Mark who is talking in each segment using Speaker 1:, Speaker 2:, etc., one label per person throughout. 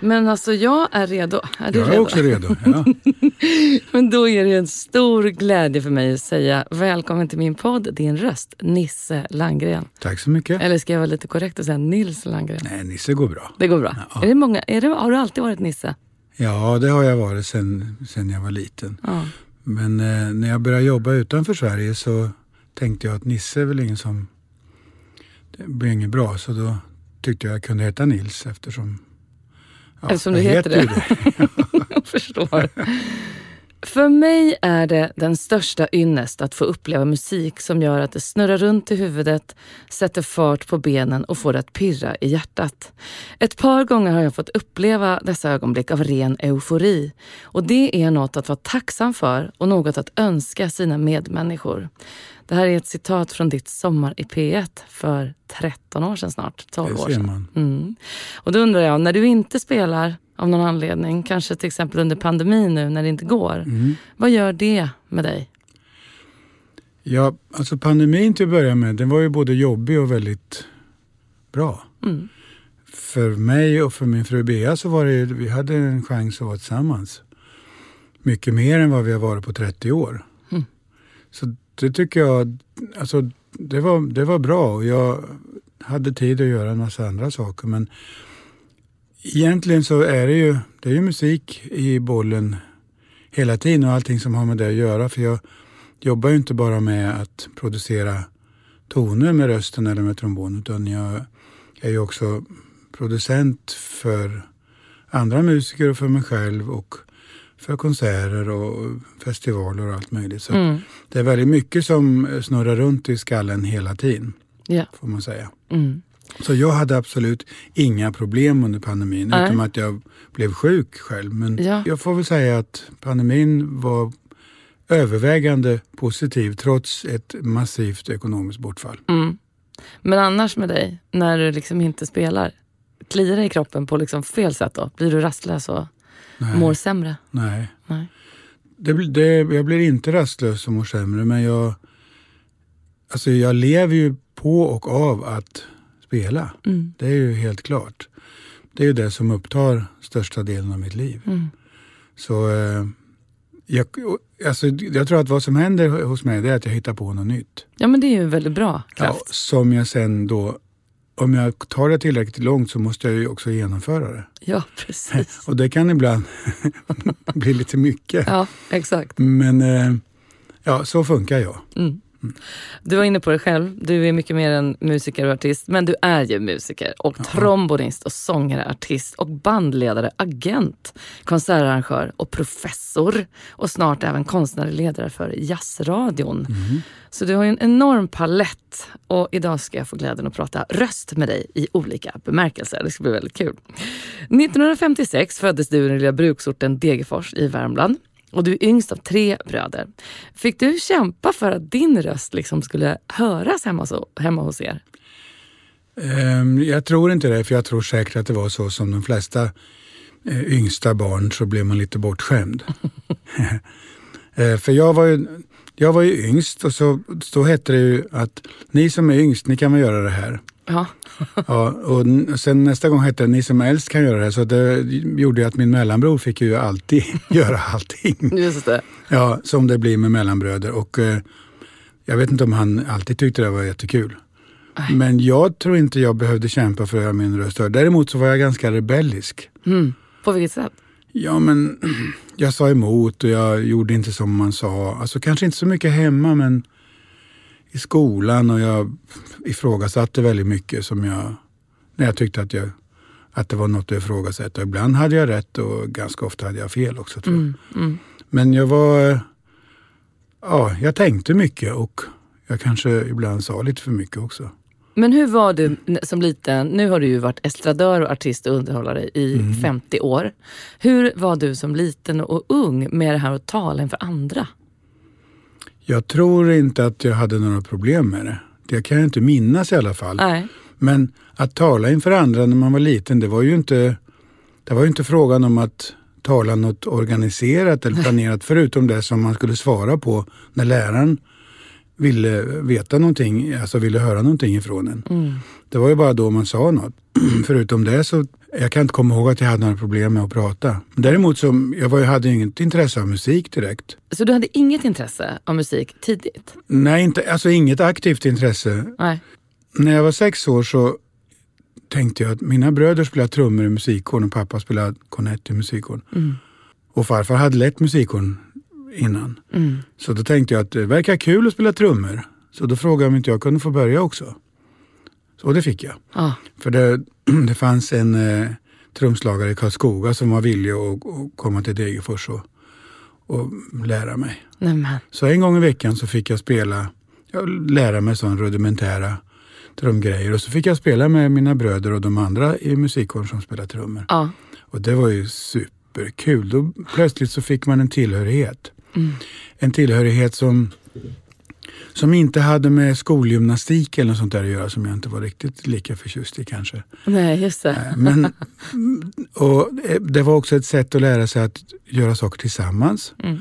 Speaker 1: Men alltså jag är redo. Är
Speaker 2: Jag är
Speaker 1: redo?
Speaker 2: också redo. Ja.
Speaker 1: Men då är det en stor glädje för mig att säga välkommen till min podd, Din röst, Nisse Landgren.
Speaker 2: Tack så mycket.
Speaker 1: Eller ska jag vara lite korrekt och säga Nils Landgren?
Speaker 2: Nej, Nisse går bra.
Speaker 1: Det går bra.
Speaker 2: Ja.
Speaker 1: Är det många, är det, har du alltid varit Nisse?
Speaker 2: Ja, det har jag varit sen, sen jag var liten.
Speaker 1: Ja.
Speaker 2: Men eh, när jag började jobba utanför Sverige så tänkte jag att Nisse är väl ingen som... Det blir inget bra, så då tyckte jag jag kunde heta Nils eftersom... Ja,
Speaker 1: Eftersom du
Speaker 2: jag
Speaker 1: heter
Speaker 2: ju
Speaker 1: det. jag förstår. För mig är det den största ynnest att få uppleva musik som gör att det snurrar runt i huvudet, sätter fart på benen och får det att pirra i hjärtat. Ett par gånger har jag fått uppleva dessa ögonblick av ren eufori. Och det är något att vara tacksam för och något att önska sina medmänniskor. Det här är ett citat från ditt Sommar i P1 för 13 år sedan snart. 12
Speaker 2: Det
Speaker 1: år sedan. Mm. Och då undrar jag, när du inte spelar av någon anledning, kanske till exempel under pandemin nu när det inte går.
Speaker 2: Mm.
Speaker 1: Vad gör det med dig?
Speaker 2: Ja, alltså pandemin till att börja med, den var ju både jobbig och väldigt bra.
Speaker 1: Mm.
Speaker 2: För mig och för min fru Bea så var det, vi hade en chans att vara tillsammans. Mycket mer än vad vi har varit på 30 år.
Speaker 1: Mm.
Speaker 2: Så det tycker jag, alltså det var, det var bra och jag hade tid att göra en massa andra saker. Men egentligen så är det ju, det är ju musik i bollen hela tiden och allting som har med det att göra. För jag jobbar ju inte bara med att producera toner med rösten eller med trombon utan jag är ju också producent för andra musiker och för mig själv och för konserter och festivaler och allt möjligt. Så
Speaker 1: Mm.
Speaker 2: det är väldigt mycket som snurrar runt i skallen hela tiden,
Speaker 1: Ja.
Speaker 2: får man säga.
Speaker 1: Mm.
Speaker 2: Så jag hade absolut inga problem under pandemin,
Speaker 1: Nej.
Speaker 2: utom att jag blev sjuk själv. Men
Speaker 1: Ja.
Speaker 2: jag får väl säga att pandemin var övervägande positiv trots ett massivt ekonomiskt bortfall.
Speaker 1: Mm. Men annars med dig, när du liksom inte spelar, kliar det i kroppen på liksom fel sätt då? Blir du rastlös och
Speaker 2: Nej.
Speaker 1: mår sämre?
Speaker 2: Nej.
Speaker 1: Nej.
Speaker 2: Det, det, jag blir inte rastlös och mår sämre, men jag, alltså jag lever ju på och av att spela.
Speaker 1: Mm.
Speaker 2: Det är ju helt klart. Det är ju det som upptar största delen av mitt liv.
Speaker 1: Mm.
Speaker 2: Så eh, jag, alltså, jag tror att vad som händer hos mig det är att jag hittar på något nytt.
Speaker 1: Ja men det är ju väldigt bra
Speaker 2: Ja,
Speaker 1: kraft.
Speaker 2: som jag sen då, om jag tar det tillräckligt långt så måste jag ju också genomföra det.
Speaker 1: Ja, precis.
Speaker 2: Och det kan ibland bli lite mycket.
Speaker 1: Ja, exakt.
Speaker 2: Men eh, ja, så funkar jag.
Speaker 1: Mm. Du var inne på det själv. Du är mycket mer än musiker och artist. Men du är ju musiker och trombonist och sångare, artist och bandledare, agent, konsertarrangör och professor. Och snart även konstnärlig ledare för Jazzradion. Så du har ju en enorm palett. Och idag ska jag få glädjen att prata röst med dig i olika bemärkelser. Det ska bli väldigt kul. 1956 föddes du i den lilla bruksorten Degerfors i Värmland. Och du är yngst av tre bröder. Fick du kämpa för att din röst liksom skulle höras hemma, så, hemma hos er?
Speaker 2: Ehm, Jag tror inte det, för jag tror säkert att det var så som de flesta eh, yngsta barn så blev man lite bortskämd. Eh, för jag var, ju, jag var ju yngst och så, så hette det ju att ni som är yngst, ni kan väl göra det här.
Speaker 1: Ja.
Speaker 2: Ja, och sen nästa gång hette det ni som är äldst kan göra det. Så det gjorde ju att min mellanbror fick ju alltid göra allting.
Speaker 1: Just det.
Speaker 2: Ja, som det blir med mellanbröder. Och eh, jag vet inte om han alltid tyckte det var jättekul.
Speaker 1: Nej.
Speaker 2: Men jag tror inte jag behövde kämpa för att göra min röst hörd. Däremot så var jag ganska rebellisk.
Speaker 1: Mm. På vilket sätt?
Speaker 2: Ja, men jag sa emot och jag gjorde inte som man sa. Alltså kanske inte så mycket hemma, men i skolan och jag ifrågasatte väldigt mycket som jag, när jag tyckte att, jag, att det var något att ifrågasätta. Ibland hade jag rätt och ganska ofta hade jag fel också tror jag.
Speaker 1: Mm, mm.
Speaker 2: Men jag var, ja, jag tänkte mycket och jag kanske ibland sa lite för mycket också.
Speaker 1: Men hur var du som liten? Nu har du ju varit estradör och artist och underhållare i
Speaker 2: Mm.
Speaker 1: 50 år. Hur var du som liten och ung med det här att tala inför andra?
Speaker 2: Jag tror inte att jag hade några problem med det. Det kan jag inte minnas i alla fall.
Speaker 1: Nej.
Speaker 2: Men att tala inför andra när man var liten, det var ju inte, det var ju inte frågan om att tala något organiserat eller planerat förutom det som man skulle svara på när läraren ville veta någonting, alltså ville höra någonting ifrån en.
Speaker 1: Mm.
Speaker 2: Det var ju bara då man sa något. Förutom det så, jag kan inte komma ihåg att jag hade några problem med att prata. Däremot så, jag var, jag hade inget intresse av musik direkt.
Speaker 1: Så du hade inget intresse av musik tidigt?
Speaker 2: Nej, inte, alltså inget aktivt intresse.
Speaker 1: Nej.
Speaker 2: När jag var sex år så tänkte jag att mina bröder spelade trummor i musikkåren och pappa spelade kornett i musikkåren.
Speaker 1: Mm.
Speaker 2: Och farfar hade lett musikkåren innan.
Speaker 1: Mm.
Speaker 2: Så då tänkte jag att det verkar kul att spela trummor. Så då frågade jag om inte jag kunde få börja också. Så det fick jag.
Speaker 1: Ah.
Speaker 2: För det, det fanns en eh, trumslagare i Karlskoga som var villig att, att komma till Degerfors och, och lära mig.
Speaker 1: Nej, men.
Speaker 2: Så en gång i veckan så fick jag spela, jag lära mig sådana rudimentära trumgrejer. Och så fick jag spela med mina bröder och de andra i musikkåren som spelar trummor.
Speaker 1: Ja.
Speaker 2: Och det var ju superkul. Då plötsligt så fick man en tillhörighet.
Speaker 1: Mm.
Speaker 2: En tillhörighet som, som inte hade med skolgymnastik eller något sånt där att göra som jag inte var riktigt lika förtjust i kanske.
Speaker 1: Nej, just det.
Speaker 2: Eh, Men, och eh, det var också ett sätt att lära sig att göra saker tillsammans.
Speaker 1: Mm.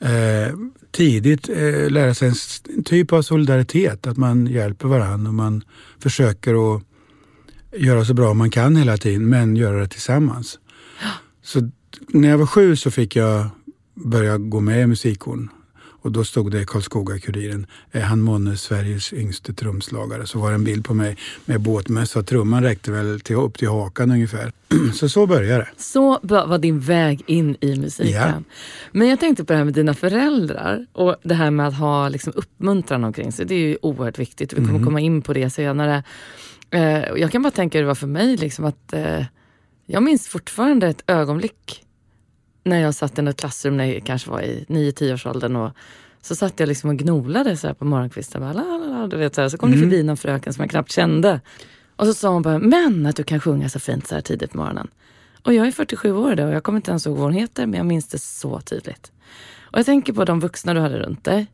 Speaker 2: Eh, tidigt eh, lära sig en typ av solidaritet, att man hjälper varandra och man försöker att göra så bra man kan hela tiden, men göra det tillsammans. Så när jag var sju så fick jag börja gå med i musikkåren. Och då stod det i Karlskoga-Kuriren, är han månne Sveriges yngste trumslagare? Så var det en bild på mig med båtmössa trumman räckte väl till, upp till hakan ungefär. Så så började det.
Speaker 1: Så var din väg in i musiken.
Speaker 2: Ja.
Speaker 1: Men jag tänkte på det här med dina föräldrar och det här med att ha liksom uppmuntran omkring sig. Det är ju oerhört viktigt. Vi kommer
Speaker 2: Mm.
Speaker 1: komma in på det senare. Eh, jag kan bara tänka hur det var för mig. Liksom att, eh, jag minns fortfarande ett ögonblick när jag satt i ett klassrum när jag kanske var i 9-10 års åldern och så satt jag liksom och gnolade så på morgonkvisten. Bara, la, la, la, du vet, så, här. så kom det
Speaker 2: Mm.
Speaker 1: förbi någon fröken som jag knappt kände. Och så sa hon bara, men att du kan sjunga så fint så här tidigt på morgonen. Och jag är 47 år idag och jag kommer inte ens ihåg vad hon heter, men jag minns det så tydligt. Och jag tänker på de vuxna du hade runt dig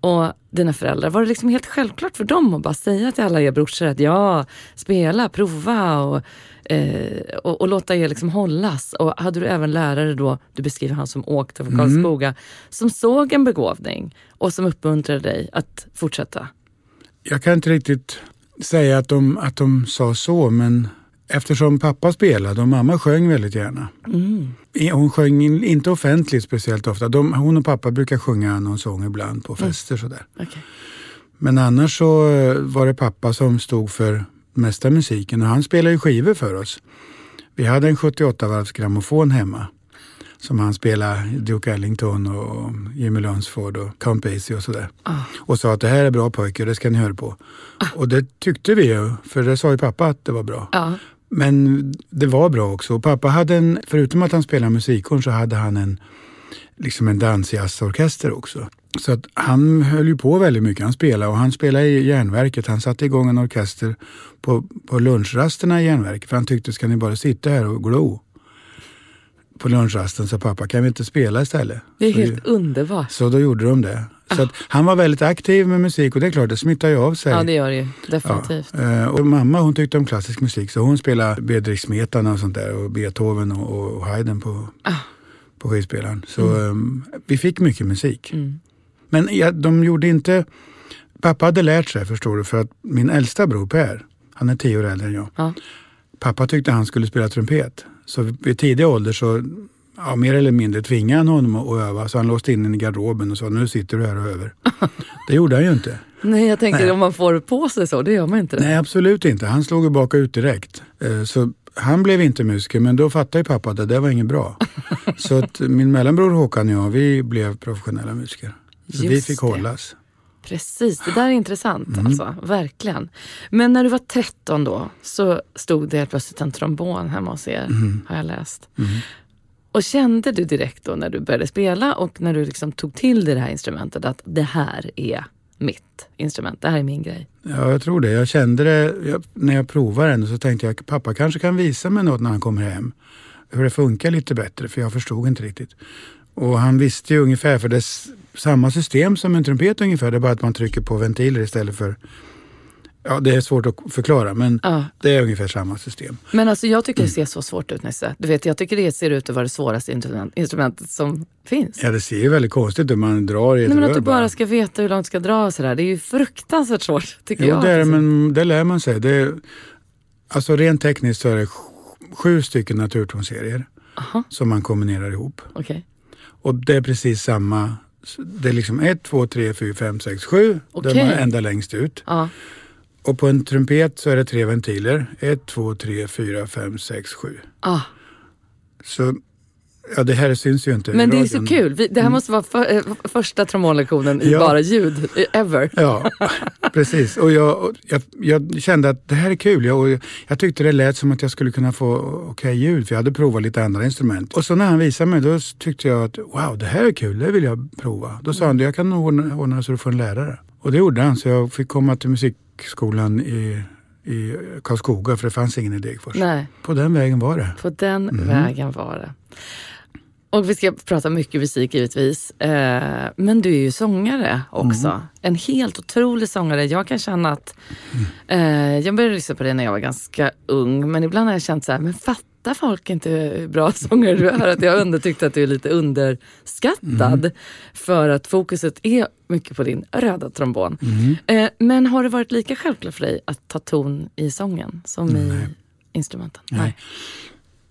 Speaker 1: och dina föräldrar. Var det liksom helt självklart för dem att bara säga till alla er brorsor att ja, spela, prova och, eh, och, och låta er liksom hållas? Och hade du även lärare då, du beskriver han som åkte från Karlskoga, som såg en begåvning och som uppmuntrade dig att fortsätta?
Speaker 2: Jag kan inte riktigt säga att de, att de sa så, men eftersom pappa spelade och mamma sjöng väldigt gärna. I- Hon sjöng in- inte offentligt speciellt ofta. De, hon och pappa brukar sjunga någon sång ibland på fester sådär.
Speaker 1: Okej.
Speaker 2: Men annars så eh, var det pappa som stod för mesta musiken och han spelade ju skivor för oss. Vi hade en 78-varvs grammofon hemma som han spelade Duke Ellington och Jimmy Lunsford och Count Basie och sådär.
Speaker 1: Ah.
Speaker 2: Och sa att det här är bra pojkar, det ska ni höra på. Och det tyckte vi ju, för det sa ju pappa att det var bra.
Speaker 1: Ja.
Speaker 2: Men det var bra också. Och pappa hade en, förutom att han spelade musikkåren så hade han en, liksom en dansjazzorkester också. Så att han höll ju på väldigt mycket. Han spelade och han spelade i järnverket. Han satte igång en orkester på, på lunchrasterna i järnverket. För han tyckte, ska ni bara sitta här och glo på lunchrasten? Så pappa, kan vi inte spela istället?
Speaker 1: Det är
Speaker 2: så,
Speaker 1: helt underbart.
Speaker 2: så då gjorde de det. Så att han var väldigt aktiv med musik och det är klart, det smittar ju av sig.
Speaker 1: Ja, det gör det ju. Definitivt.
Speaker 2: Ja, eh, och mamma hon tyckte om klassisk musik så hon spelade Bedřich Smetana och sånt där och Beethoven och, och Haydn på,
Speaker 1: Ah.
Speaker 2: på skivspelaren. Så eh, vi fick mycket musik.
Speaker 1: Mm.
Speaker 2: Men ja, de gjorde inte... Pappa hade lärt sig förstår du för att min äldsta bror Per, han är tio år äldre än jag.
Speaker 1: Ja.
Speaker 2: Pappa tyckte han skulle spela trumpet. Så vid tidig ålder så ja, mer eller mindre tvingade han honom att öva. Så han låste in den i garderoben och sa nu sitter du här och över. Det gjorde han ju inte.
Speaker 1: Nej, jag tänker
Speaker 2: Nej.
Speaker 1: om man får på sig så, det gör man inte. Det.
Speaker 2: Nej, absolut inte. Han slog ju bak och ut direkt. Eh, Så han blev inte musiker, men då fattade ju pappa att det där var inget bra. så att min mellanbror Håkan och jag, vi blev professionella musiker.
Speaker 1: Just
Speaker 2: vi fick
Speaker 1: det.
Speaker 2: hållas.
Speaker 1: Precis, det där är intressant
Speaker 2: Mm.
Speaker 1: alltså. Verkligen. Men när du var 13 då så stod det helt plötsligt en trombon hemma hos er,
Speaker 2: Mm.
Speaker 1: har jag läst. Och kände du direkt då när du började spela och när du liksom tog till dig det här instrumentet att det här är mitt instrument, det här är min grej?
Speaker 2: Ja, jag tror det. Jag kände det jag, när jag provade den så tänkte jag pappa kanske kan visa mig något när han kommer hem. Hur det funkar lite bättre, för jag förstod inte riktigt. Och han visste ju ungefär, för det samma system som en trumpet ungefär. Det är bara att man trycker på ventiler istället för... Ja, det är svårt att förklara, men
Speaker 1: Ja.
Speaker 2: det är ungefär samma system.
Speaker 1: Men alltså jag tycker det ser så svårt ut Nisse. Du vet, jag tycker det ser ut att vara det svåraste instrument, instrumentet som finns.
Speaker 2: Ja, det ser ju väldigt konstigt ut. Man drar i ett
Speaker 1: Nej, men att du bara ska veta hur långt du ska dra och sådär. Det är ju fruktansvärt svårt tycker
Speaker 2: Jo,
Speaker 1: jag.
Speaker 2: det är det,
Speaker 1: alltså.
Speaker 2: men det lär man sig. Det är, alltså rent tekniskt så är det sj- sju stycken naturtonserier som man kombinerar ihop.
Speaker 1: okej.
Speaker 2: Och det är precis samma. Det är liksom 1, 2, 3, 4, 5, 6, 7.
Speaker 1: Okej.
Speaker 2: Där man är ända längst ut.
Speaker 1: Ja.
Speaker 2: Och på en trumpet så är det tre ventiler. 1, 2, 3, 4, 5, 6, 7.
Speaker 1: Ah.
Speaker 2: Så ja, det här syns ju inte
Speaker 1: Men det är så kul. Vi, det här måste vara för, eh, första trombonlektionen i
Speaker 2: Ja.
Speaker 1: bara ljud, ever.
Speaker 2: Ja, precis. Och jag, jag, jag kände att det här är kul. Jag, jag, tyckte det lät som att jag skulle kunna få okej ljud, för jag hade provat lite andra instrument. Och så när han visade mig, då tyckte jag att wow, det här är kul, det vill jag prova. Då sa han, jag kan ordna, ordna så du får en lärare. Och det gjorde han, så jag fick komma till musikskolan i, i Karlskoga, för det fanns ingen i Degerfors. På den vägen var det.
Speaker 1: på den
Speaker 2: Mhm.
Speaker 1: vägen var det. Och vi ska prata mycket musik givetvis. Eh, men du är ju sångare också.
Speaker 2: Mm.
Speaker 1: En helt otrolig sångare. Jag kan känna att... Eh, jag började lyssna på det när jag var ganska ung. Men ibland har jag känt så här, men fattar folk inte hur bra sångare du är? Att jag under tyckte att du är lite underskattad.
Speaker 2: Mm.
Speaker 1: För att fokuset är mycket på din röda trombon.
Speaker 2: Mm.
Speaker 1: Eh, men har det varit lika självklart för dig att ta ton i sången som i instrumenten?
Speaker 2: Nej.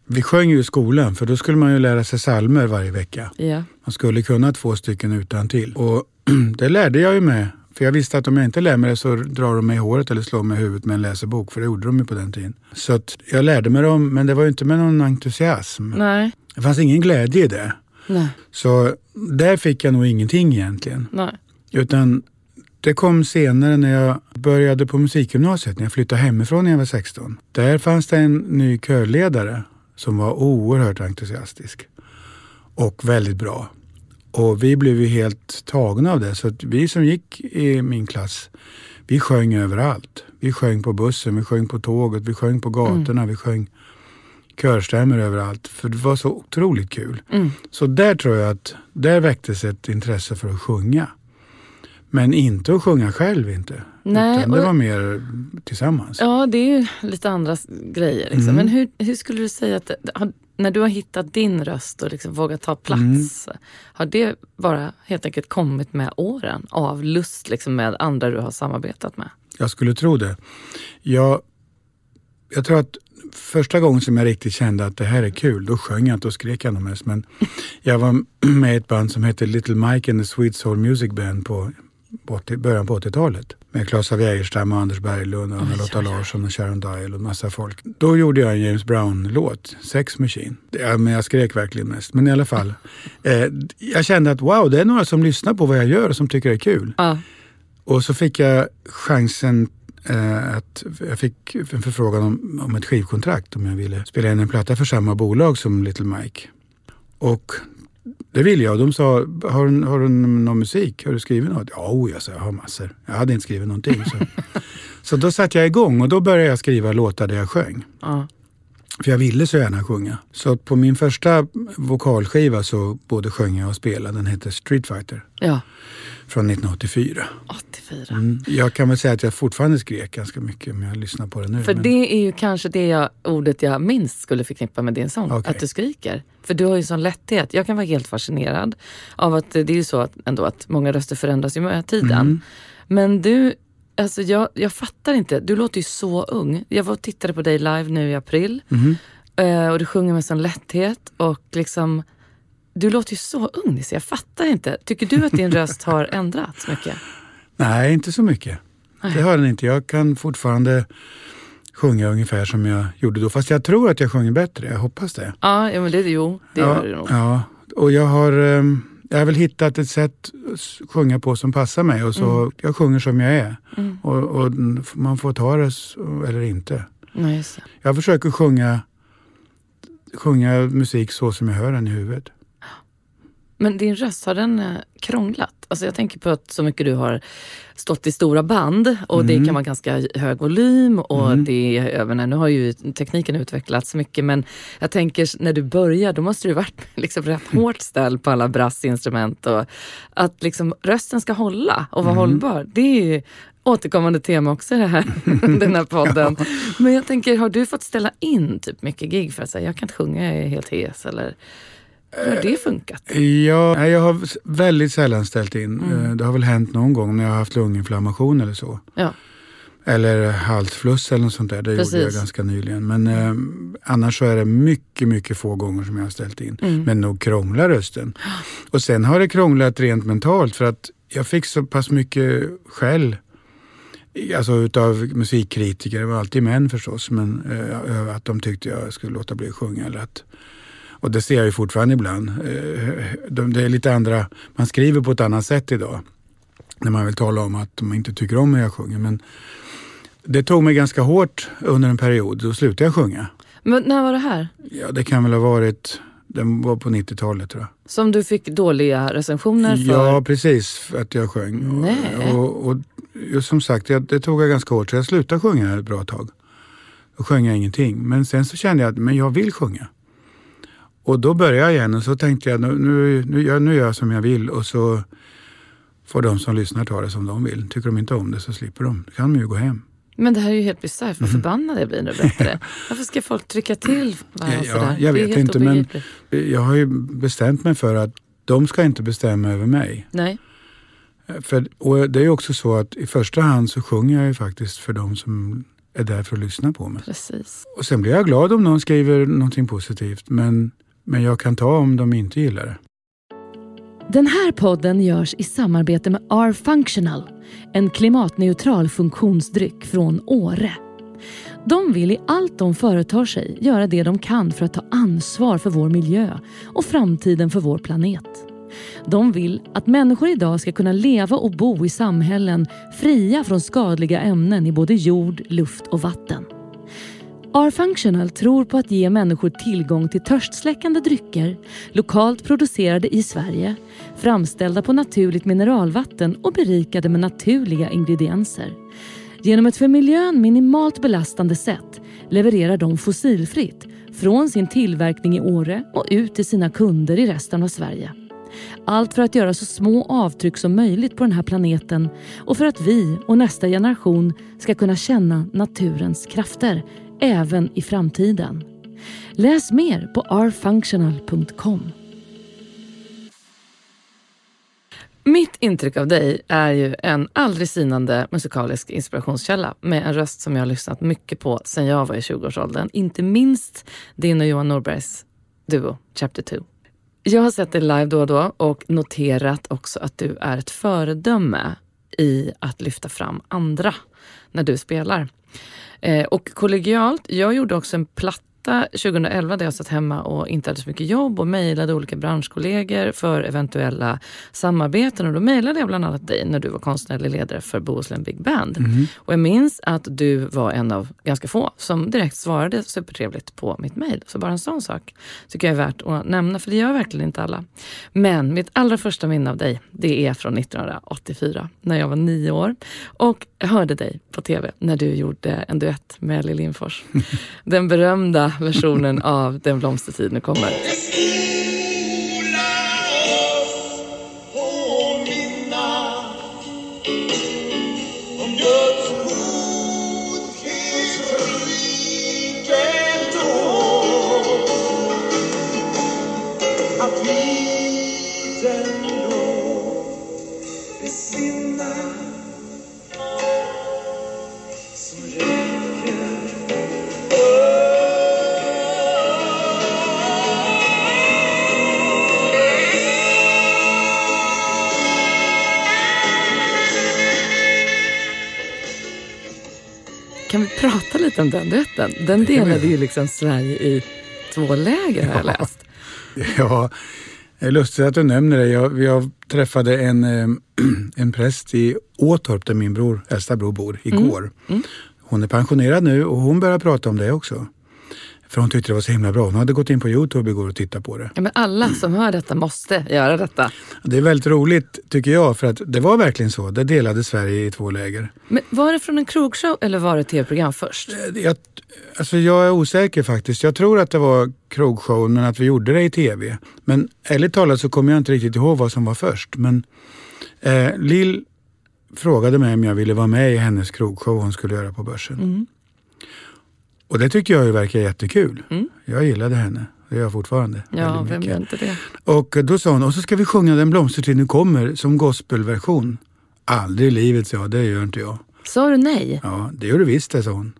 Speaker 2: Vi sjöng ju i skolan, för då skulle man ju lära sig salmer varje vecka.
Speaker 1: Ja.
Speaker 2: Man skulle kunna två stycken utan till. Och det lärde jag ju med. För jag visste att om jag inte lär mig det så drar de mig i håret eller slår mig i huvudet med en läsebok. För det gjorde de ju på den tiden. Så att jag lärde mig dem, men det var ju inte med någon entusiasm.
Speaker 1: Nej.
Speaker 2: Det fanns ingen glädje i det.
Speaker 1: Nej.
Speaker 2: Så där fick jag nog ingenting egentligen.
Speaker 1: Nej.
Speaker 2: Utan det kom senare när jag började på musikgymnasiet, när jag flyttade hemifrån när jag var 16. Där fanns det en ny körledare som var oerhört entusiastisk och väldigt bra. Och vi blev ju helt tagna av det. Så att vi som gick i min klass, vi sjöng överallt. Vi sjöng på bussen, vi sjöng på tåget, vi sjöng på gatorna, vi sjöng körstämmor överallt. För det var så otroligt kul.
Speaker 1: Mm.
Speaker 2: Så där tror jag att där väcktes ett intresse för att sjunga. Men inte att sjunga själv inte.
Speaker 1: Nej,
Speaker 2: utan det var mer tillsammans.
Speaker 1: Ja, det är ju lite andra grejer. Liksom.
Speaker 2: Mm.
Speaker 1: Men hur, hur skulle du säga att, när du har hittat din röst och liksom vågat ta plats,
Speaker 2: Mm.
Speaker 1: har det bara helt enkelt kommit med åren av lust liksom, med andra du har samarbetat med?
Speaker 2: Jag skulle tro det. Jag, jag tror att första gången som jag riktigt kände att det här är kul, då sjöng jag inte och skrek jag nog mest. Men jag var med i ett band som hette Little Mike and the Sweet Soul Music Band på 80, början på 80-talet. Med Claes av Geijerstam och Anders Berglund och Anna-Lotta. Larsson och Sharon Dial och massa folk. Då gjorde jag en James Brown-låt, Sex Machine. Ja, men jag skrek verkligen mest. Men i alla fall. Eh, jag kände att wow, det är några som lyssnar på vad jag gör och som tycker det är kul.
Speaker 1: Ja.
Speaker 2: Och så fick jag chansen eh, att jag fick en förfrågan om, om ett skivkontrakt om jag ville spela in en platta för samma bolag som Little Mike. Och det ville jag de sa, har du, har du någon musik? Har du skrivit något? Ja, oh, jag sa, jag har massor. Jag hade inte skrivit någonting. Så. så då satte jag igång och då började jag skriva låtar där jag sjöng.
Speaker 1: Ja.
Speaker 2: För jag ville så gärna sjunga. Så på min första vokalskiva så både sjöng jag och spelade. Den hette Street Fighter
Speaker 1: ja,
Speaker 2: från 1984.
Speaker 1: 84.
Speaker 2: Mm. Jag kan väl säga att jag fortfarande skrek ganska mycket om jag lyssnar på det nu.
Speaker 1: För
Speaker 2: men-
Speaker 1: det är ju kanske det jag, ordet jag minst skulle förknippa med din sång.
Speaker 2: Okej.
Speaker 1: Att du skriker. För du har ju sån lätthet. Jag kan vara helt fascinerad av att det är ju så att, ändå att många röster förändras ju med tiden.
Speaker 2: Mm.
Speaker 1: Men du, alltså jag, jag fattar inte. Du låter ju så ung. Jag var och tittade på dig live nu i april. Eh, och du sjunger med sån lätthet. Och liksom, du låter ju så ung Nisse. Jag fattar inte. Tycker du att din röst har ändrats mycket?
Speaker 2: Nej, inte så mycket.
Speaker 1: Nej.
Speaker 2: Det har den inte. Jag kan fortfarande sjunga ungefär som jag gjorde då. Fast jag tror att jag sjunger bättre, jag hoppas det.
Speaker 1: Ja, ja men det, jo, det
Speaker 2: ja,
Speaker 1: gör du nog.
Speaker 2: Ja, och jag har, ehm, jag har väl hittat ett sätt att sjunga på som passar mig och så jag sjunger som jag är.
Speaker 1: Mm.
Speaker 2: Och, och man får ta det eller inte.
Speaker 1: Nej.
Speaker 2: Jag försöker sjunga, sjunga musik så som jag hör den i huvudet.
Speaker 1: Men din röst, har den eh, krånglat? Alltså jag tänker på att så mycket du har stått i stora band och det kan vara ganska hög volym och det är även, nu har ju tekniken utvecklats mycket men jag tänker när du börjar då måste du varit liksom rätt hårt ställd på alla brassinstrument och att liksom rösten ska hålla och vara hållbar. Det är ju återkommande tema också i det här, den här podden. Men jag tänker, har du fått ställa in typ mycket gig för att säga jag kan inte sjunga, jag är helt hes eller hur har det funkat?
Speaker 2: Ja, jag har väldigt sällan ställt in. Eh, Det har väl hänt någon gång när jag har haft lunginflammation eller så.
Speaker 1: Ja.
Speaker 2: Eller halsfluss eller något sånt där. Det gjorde jag
Speaker 1: Precis.
Speaker 2: ganska nyligen. Men eh, annars så är det mycket, mycket få gånger som jag har ställt in.
Speaker 1: Mm.
Speaker 2: Men nog krånglar rösten. Och sen har det krånglat rent mentalt för att jag fick så pass mycket skäll. Alltså utav musikkritiker, det var alltid män förstås, men eh, att de tyckte jag skulle låta bli att sjunga. Eller att, och det ser jag ju fortfarande ibland. Eh, de, det är lite andra, man skriver på ett annat sätt idag. När man vill tala om att man inte tycker om hur jag sjunger. Men det tog mig ganska hårt under en period, då slutade jag sjunga.
Speaker 1: Men när var det här?
Speaker 2: Ja, det kan väl ha varit, den var på 90-talet tror jag.
Speaker 1: Som du fick dåliga recensioner för?
Speaker 2: Ja, precis, för att jag sjöng.
Speaker 1: Nej.
Speaker 2: Och, och, och som sagt, jag, det tog jag ganska hårt, så jag slutade sjunga ett bra tag. Då sjöng jag ingenting. Men sen så kände jag att men jag vill sjunga. Och då började jag igen och så tänkte jag nu, nu, nu, gör, nu gör jag som jag vill och så får de som lyssnar ta det som de vill. Tycker de inte om det så slipper de. Då kan de ju gå hem.
Speaker 1: Men det här är ju helt bisarrt. Vad förbannad jag blir berättar det. Varför ska folk trycka till varandra
Speaker 2: Ja,
Speaker 1: sådär?
Speaker 2: jag vet inte, men-. Jag har ju bestämt mig för att de ska inte bestämma över mig.
Speaker 1: Nej,
Speaker 2: För, och det är ju också så att i första hand så sjunger jag ju faktiskt för de som är där för att lyssna på mig.
Speaker 1: precis.
Speaker 2: Och sen blir jag glad om någon skriver någonting positivt men, men jag kan ta om de inte gillar det.
Speaker 1: Den här podden görs i samarbete med R-Functional, en klimatneutral funktionsdryck från Åre. De vill i allt de företar sig göra det de kan för att ta ansvar för vår miljö och framtiden för vår planet. De vill att människor idag ska kunna leva och bo i samhällen fria från skadliga ämnen i både jord, luft och vatten. R-Functional tror på att ge människor tillgång till törstsläckande drycker, lokalt producerade i Sverige, framställda på naturligt mineralvatten och berikade med naturliga ingredienser. Genom ett för miljön minimalt belastande sätt levererar de fossilfritt från sin tillverkning i Åre och ut till sina kunder i resten av Sverige. Allt för att göra så små avtryck som möjligt på den här planeten och för att vi och nästa generation ska kunna känna naturens krafter även i framtiden. Läs mer på rfunctional.com. Mitt intryck av dig är ju en aldrig sinande musikalisk inspirationskälla med en röst som jag har lyssnat mycket på sedan jag var i 20-årsåldern. Inte minst din och Johan Norbergs duo Chapter 2. Jag har sett dig live då och då och noterat också att du är ett föredöme i att lyfta fram andra när du spelar. Eh, och kollegialt, jag gjorde också en platta 2011 där jag satt hemma och inte hade så mycket jobb och mejlade olika branschkollegor för eventuella samarbeten. Och då mejlade jag bland annat dig när du var konstnärlig ledare för Bohuslän Big Band. Och jag minns att du var en av ganska få som direkt svarade supertrevligt på mitt mejl. Så bara en sån sak tycker jag är värt att nämna, för det gör verkligen inte alla. Men mitt allra första minne av dig, det är från 1984 när jag var nio år och hörde dig på tv när du gjorde en duett med Lill Lindfors. Den berömda versionen av Den blomstertid nu kommer. Prata lite om den duetten? Den delade ju liksom Sverige i två läger har jag läst.
Speaker 2: Ja, det är lustigt att du nämner det. Jag, jag träffade en, en präst i Åtorp där min bror, äldsta bror bor, igår. Mm. Mm. Hon är pensionerad nu och hon börjar prata om det också. För hon tyckte det var så himla bra. Hon hade gått in på Youtube igår och tittat på det.
Speaker 1: Ja, men alla som hör detta måste göra detta.
Speaker 2: Det är väldigt roligt tycker jag för att det var verkligen så. Det delade Sverige i två läger.
Speaker 1: Men var det från en krogshow eller var det tv-program först?
Speaker 2: Eh, jag, alltså jag är osäker faktiskt. Jag tror att det var krogshow men att vi gjorde det i tv. Men ärligt talat så kommer jag inte riktigt ihåg vad som var först. Men eh, Lill frågade mig om jag ville vara med i hennes krogshow hon skulle göra på Börsen. Mm. Och det tycker jag verkar jättekul. Mm. Jag gillade henne. Det gör jag fortfarande.
Speaker 1: Ja, vem gör inte det?
Speaker 2: Och då sa hon, och så ska vi sjunga Den blomstertid nu kommer som gospelversion. Aldrig i livet, sa jag. Det gör inte jag.
Speaker 1: Sa du nej?
Speaker 2: Ja, det gör du visst det, sa hon.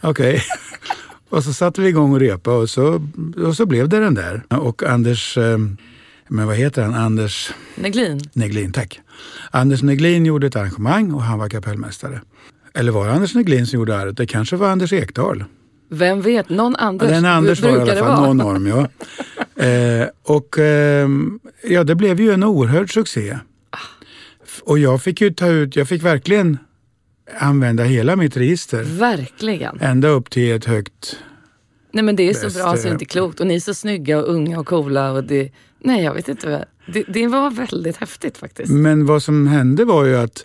Speaker 2: Okej. Okay. och så satte vi igång och repa och så, och så blev det den där. Och Anders, eh, men vad heter han? Anders...
Speaker 1: Neglin.
Speaker 2: Neglin, tack. Anders Neglin gjorde ett arrangemang och han var kapellmästare. Eller var det Anders Neglin som gjorde arret? Det kanske var Anders Ekdahl.
Speaker 1: Vem vet, någon Anders
Speaker 2: Den Anders var i alla fall, någon av dem ja. eh, och eh, ja, det blev ju en oerhörd succé. Och jag fick ju ta ut, jag fick verkligen använda hela mitt register.
Speaker 1: Verkligen.
Speaker 2: Ända upp till ett högt
Speaker 1: Nej men det är så bra så det är inte klokt. Och ni är så snygga och unga och coola. Och det, nej jag vet inte. Det, det var väldigt häftigt faktiskt.
Speaker 2: Men vad som hände var ju att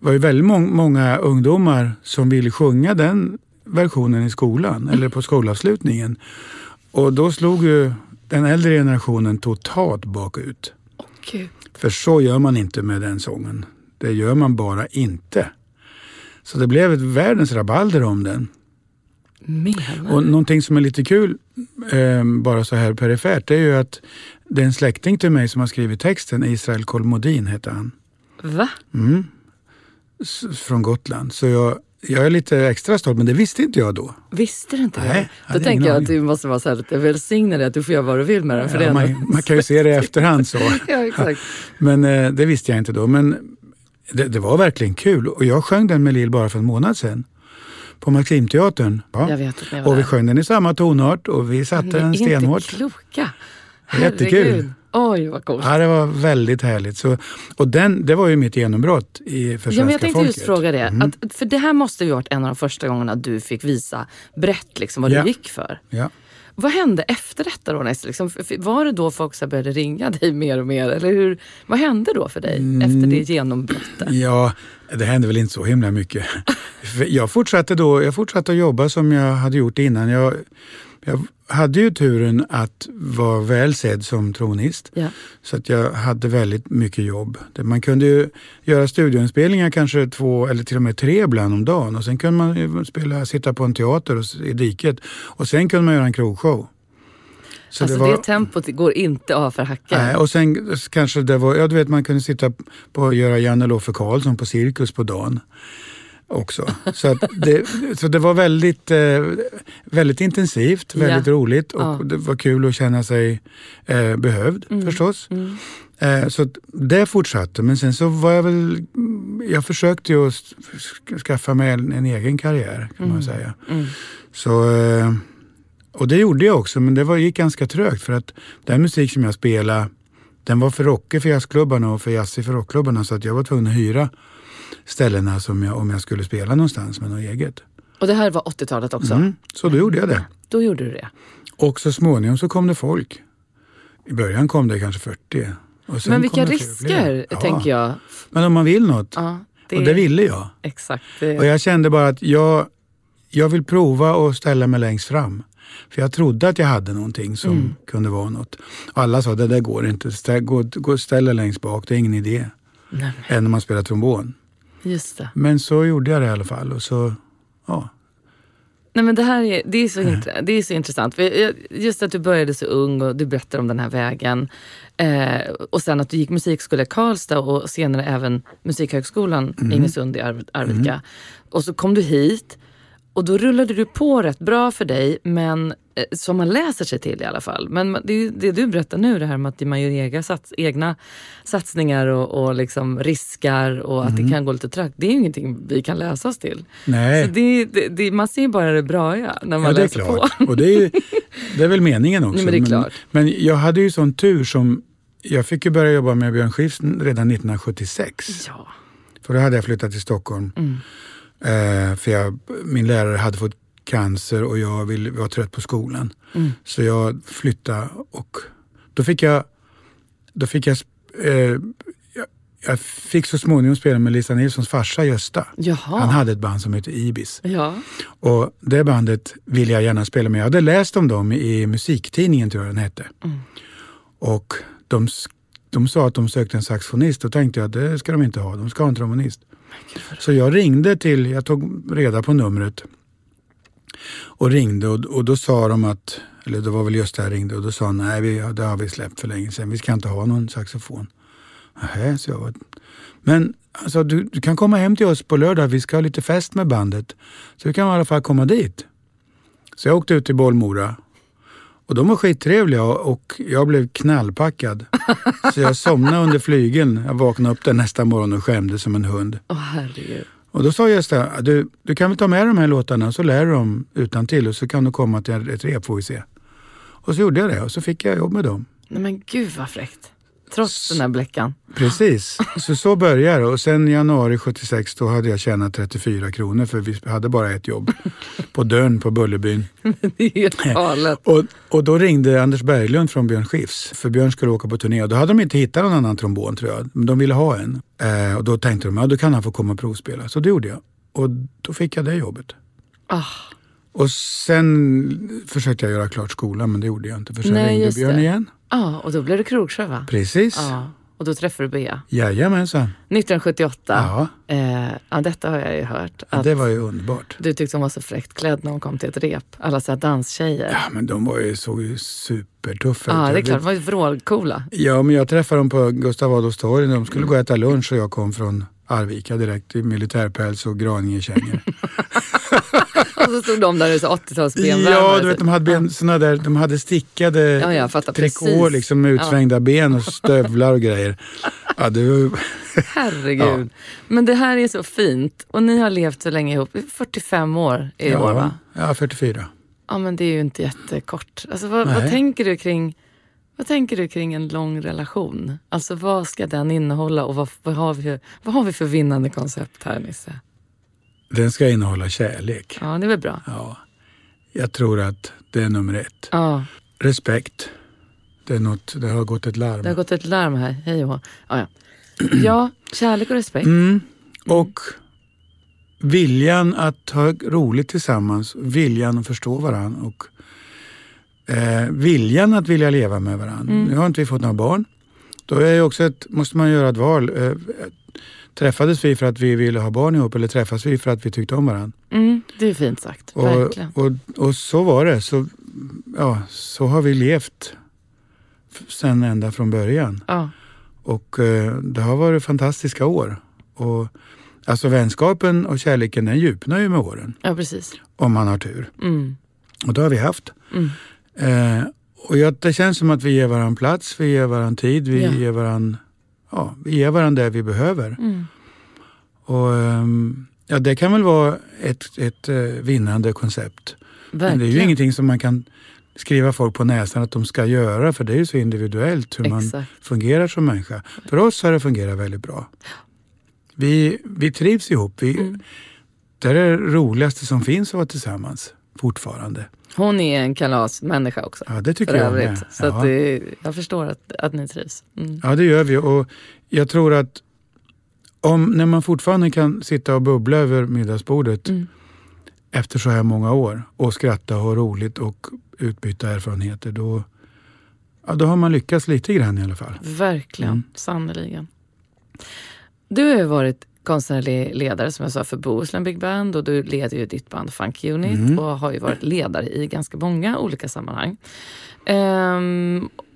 Speaker 2: det var ju väldigt må många ungdomar som ville sjunga den versionen i skolan eller på skolavslutningen. Och då slog ju den äldre generationen totalt bakut.
Speaker 1: Oh,
Speaker 2: För så gör man inte med den sången. Det gör man bara inte. Så det blev ett världens rabalder om den.
Speaker 1: Menar
Speaker 2: Och någonting som är lite kul, eh, bara så här perifert, det är ju att det är en släkting till mig som har skrivit texten, Israel Kolmodin heter han.
Speaker 1: Va?
Speaker 2: Mm från Gotland. Så jag, jag är lite extra stolt, men det visste inte jag då.
Speaker 1: Visste du inte Nej, det? Då tänker jag att du måste vara så här lite välsignad att du får göra vad du vill med den. För
Speaker 2: ja, man, man, kan ju se det i efterhand så.
Speaker 1: ja, exakt.
Speaker 2: Men eh, det visste jag inte då. Men det, det, var verkligen kul. Och jag sjöng den med Lill bara för en månad sedan. På Maximteatern.
Speaker 1: Ja. Jag vet att
Speaker 2: och vi sjöng den i samma tonart och vi satte den stenhårt.
Speaker 1: Ni är inte kloka.
Speaker 2: Jättekul.
Speaker 1: Oj, vad coolt.
Speaker 2: Ja, det var väldigt härligt. Så, och den, det var ju mitt genombrott i, för
Speaker 1: ja,
Speaker 2: men
Speaker 1: Jag tänkte
Speaker 2: folket.
Speaker 1: just fråga det. Mm. Att, för det här måste ju varit en av de första gångerna du fick visa brett liksom, vad
Speaker 2: ja.
Speaker 1: du gick för.
Speaker 2: Ja.
Speaker 1: Vad hände efter detta då? Liksom, var det då folk så började ringa dig mer och mer? Eller hur, vad hände då för dig mm. efter det genombrottet?
Speaker 2: Ja, det hände väl inte så himla mycket. jag, fortsatte då, jag fortsatte att jobba som jag hade gjort innan. Jag, jag hade ju turen att vara väl sedd som tronist.
Speaker 1: Ja.
Speaker 2: Så att jag hade väldigt mycket jobb. Man kunde ju göra studioinspelningar kanske två eller till och med tre ibland om dagen. Och sen kunde man spela, sitta på en teater i diket. Och sen kunde man göra en krogshow.
Speaker 1: Så alltså det, var, det tempot går inte av för hacken?
Speaker 2: Nej, och sen kanske det var, ja du vet man kunde sitta på och göra Janne Loffe Karlsson på Cirkus på dagen också. Så, det, så det var väldigt, eh, väldigt intensivt, väldigt ja. roligt och ja. det var kul att känna sig eh, behövd mm. förstås. Mm. Eh, så det fortsatte, men sen så var jag väl... Jag försökte ju skaffa mig en, en egen karriär kan mm. man säga.
Speaker 1: Mm.
Speaker 2: Så, eh, och det gjorde jag också, men det var, gick ganska trögt för att den musik som jag spelade den var för rockig för jazzklubbarna och för jazzig för rockklubbarna så att jag var tvungen att hyra ställena som jag, om jag skulle spela någonstans med något eget.
Speaker 1: Och det här var 80-talet också?
Speaker 2: Mm, så då gjorde jag det.
Speaker 1: Då gjorde du det?
Speaker 2: Och så småningom så kom det folk. I början kom det kanske 40.
Speaker 1: Men vilka risker, ja. tänker jag.
Speaker 2: Men om man vill något.
Speaker 1: Ja, det...
Speaker 2: Och det ville jag.
Speaker 1: Exakt. Det...
Speaker 2: Och jag kände bara att jag, jag vill prova att ställa mig längst fram. För jag trodde att jag hade någonting som mm. kunde vara något. Alla sa, det där går inte. Ställ, gå, gå, ställ längst bak, det är ingen idé.
Speaker 1: Nej.
Speaker 2: Än när man spelar trombon.
Speaker 1: Just det.
Speaker 2: Men så gjorde jag det i alla fall. Och så, ja.
Speaker 1: Nej, men det här är, det är, så, mm. det är så intressant. För just att du började så ung och du berättar om den här vägen. Eh, och sen att du gick musikskola i Karlstad och senare även Musikhögskolan mm. Ingesund i Arvika. Mm. Och så kom du hit och då rullade du på rätt bra för dig, men eh, som man läser sig till i alla fall. Men det, är ju det du berättar nu, det här med att man gör egna, sats, egna satsningar och, och liksom riskar och att det kan gå lite trögt. Det är ju ingenting vi kan läsa oss till.
Speaker 2: Nej.
Speaker 1: Så det, det, man ser bara det bra ja, när man
Speaker 2: Ja, det är
Speaker 1: läser
Speaker 2: klart.
Speaker 1: på.
Speaker 2: Och det är, ju, det är väl meningen också.
Speaker 1: Nej, men det är klart.
Speaker 2: men jag hade ju sån tur som... Jag fick ju börja jobba med Björn Skifs redan 1976.
Speaker 1: Ja.
Speaker 2: För då hade jag flyttat till Stockholm.
Speaker 1: Mm.
Speaker 2: Eh, för jag, min lärare hade fått cancer och jag ville, var trött på skolan.
Speaker 1: Mm.
Speaker 2: Så jag flyttade och då fick jag, då fick jag, eh, jag, jag fick så småningom spela med Lisa Nilssons farsa Gösta.
Speaker 1: Jaha.
Speaker 2: Han hade ett band som hette Ibis.
Speaker 1: Ja.
Speaker 2: Och det bandet ville jag gärna spela med. Jag hade läst om dem i musiktidningen tror jag den hette.
Speaker 1: Mm.
Speaker 2: Och de, de sa att de sökte en saxofonist. Då tänkte jag att det ska de inte ha, de ska ha en trombonist. Så jag ringde till, jag tog reda på numret och ringde och, och då sa de att, eller det var väl just där jag ringde och då sa han, nej vi, det har vi släppt för länge sedan, vi ska inte ha någon saxofon. Nähä, så jag. Men alltså, du, du kan komma hem till oss på lördag, vi ska ha lite fest med bandet. Så du kan i alla fall komma dit. Så jag åkte ut till Bollmora och de var skittrevliga och jag blev knallpackad. Så jag somnade under flygeln. Jag vaknade upp där nästa morgon och skämdes som en hund.
Speaker 1: Åh herregud.
Speaker 2: Och då sa Gösta, du, du kan väl ta med de här låtarna så lär du dem utan till och så kan du komma till ett rep får vi se. Och så gjorde jag det och så fick jag jobb med dem.
Speaker 1: Nej men gud vad fräckt. Trots den här bläckan.
Speaker 2: Precis, så så började det. Och sen januari 76 då hade jag tjänat 34 kronor för vi hade bara ett jobb. På dörren på Bullerbyn.
Speaker 1: Det är helt galet.
Speaker 2: Och, och då ringde Anders Berglund från Björn Skifs. För Björn skulle åka på turné och då hade de inte hittat någon annan trombon tror jag. Men de ville ha en. Eh, och då tänkte de, ja då kan han få komma och provspela. Så det gjorde jag. Och då fick jag det jobbet.
Speaker 1: Ah,
Speaker 2: Och sen försökte jag göra klart skolan men det gjorde jag inte. För sen
Speaker 1: Nej,
Speaker 2: ringde Björn
Speaker 1: det.
Speaker 2: igen.
Speaker 1: ah, och då blev det Krogsjö va?
Speaker 2: Precis.
Speaker 1: Ja. Och då träffade du Bea.
Speaker 2: Jajamensan.
Speaker 1: 1978.
Speaker 2: Ja,
Speaker 1: Eh, ja, detta har jag ju hört. Att
Speaker 2: det var ju underbart.
Speaker 1: Du tyckte hon var så fräckt klädd när hon kom till ett rep. Alla så här danstjejer.
Speaker 2: Ja, men de var ju, såg ju supertuffa
Speaker 1: Ja,
Speaker 2: ut.
Speaker 1: det är klart. De var ju vrålcoola.
Speaker 2: Ja, men jag träffade dem på Gustav Adolfs torg. De skulle gå och äta lunch och jag kom från Arvika direkt i militärpäls och Graningekängor.
Speaker 1: Och så stod de där i så 80-tals
Speaker 2: ja, du vet de hade, ben, såna där, de hade stickade
Speaker 1: Ja, jag fattar
Speaker 2: trikå
Speaker 1: precis.
Speaker 2: liksom med utsvängda ben och stövlar och grejer. Ja, det var,
Speaker 1: Herregud. Men det här är så fint. Och ni har levt så länge ihop. 45 år i år va?
Speaker 2: ja, ja, 44.
Speaker 1: Ja men det är ju inte jättekort. Alltså, vad, vad, tänker du kring, vad tänker du kring en lång relation? Alltså vad ska den innehålla och vad, vad, har, vi, vad har vi för vinnande koncept här Nisse?
Speaker 2: Den ska innehålla kärlek.
Speaker 1: Ja det är väl bra.
Speaker 2: Ja, jag tror att det är nummer ett.
Speaker 1: Ja,
Speaker 2: Respekt. Det, är något, det har gått ett larm.
Speaker 1: det har gått ett larm här. Hej och ja, ja. ja, kärlek och respekt.
Speaker 2: Mm. Och viljan att ha roligt tillsammans, viljan att förstå varandra och eh, viljan att vilja leva med varandra.
Speaker 1: Mm.
Speaker 2: Nu har inte vi fått några barn. Då är också ett, måste man göra ett val. Eh, träffades vi för att vi ville ha barn ihop eller träffas vi för att vi tyckte om varandra?
Speaker 1: Mm, det är fint sagt.
Speaker 2: Och,
Speaker 1: Verkligen.
Speaker 2: och, och så var det. Så, ja, så har vi levt sen ända från början.
Speaker 1: Ja,
Speaker 2: Och eh, det har varit fantastiska år. Och, alltså vänskapen och kärleken den djupnar ju med åren.
Speaker 1: ja precis.
Speaker 2: Om man har tur.
Speaker 1: Mm.
Speaker 2: Och det har vi haft.
Speaker 1: Mm.
Speaker 2: Eh, och jag, det känns som att vi ger varandra plats, vi ger varandra tid, vi
Speaker 1: Ja.
Speaker 2: ger varandra ja, vi ger varandra det vi behöver.
Speaker 1: Mm.
Speaker 2: Och, ehm, ja, det kan väl vara ett, ett eh, vinnande koncept. Men
Speaker 1: Verkligen.
Speaker 2: det är ju ingenting som man kan skriva folk på näsan att de ska göra för det är ju så individuellt hur man
Speaker 1: Exakt.
Speaker 2: fungerar som människa. För oss har det fungerat väldigt bra. Vi, vi trivs ihop. Vi,
Speaker 1: Mm.
Speaker 2: Det är det roligaste som finns att vara tillsammans fortfarande.
Speaker 1: Hon är en kalasmänniska också.
Speaker 2: Ja, det tycker jag med.
Speaker 1: Så att
Speaker 2: Ja.
Speaker 1: det, jag förstår att, att ni trivs. Mm.
Speaker 2: ja, det gör vi. Och jag tror att om, när man fortfarande kan sitta och bubbla över middagsbordet
Speaker 1: Mm.
Speaker 2: efter så här många år och skratta och ha roligt och utbyta erfarenheter, då, ja, då har man lyckats lite grann i alla fall.
Speaker 1: Verkligen,
Speaker 2: Mm.
Speaker 1: sannerligen. Du har ju varit konstnärlig ledare som jag sa för Bohuslän Big Band och du leder ju ditt band Funk Unit
Speaker 2: Mm.
Speaker 1: och har ju varit ledare i ganska många olika sammanhang.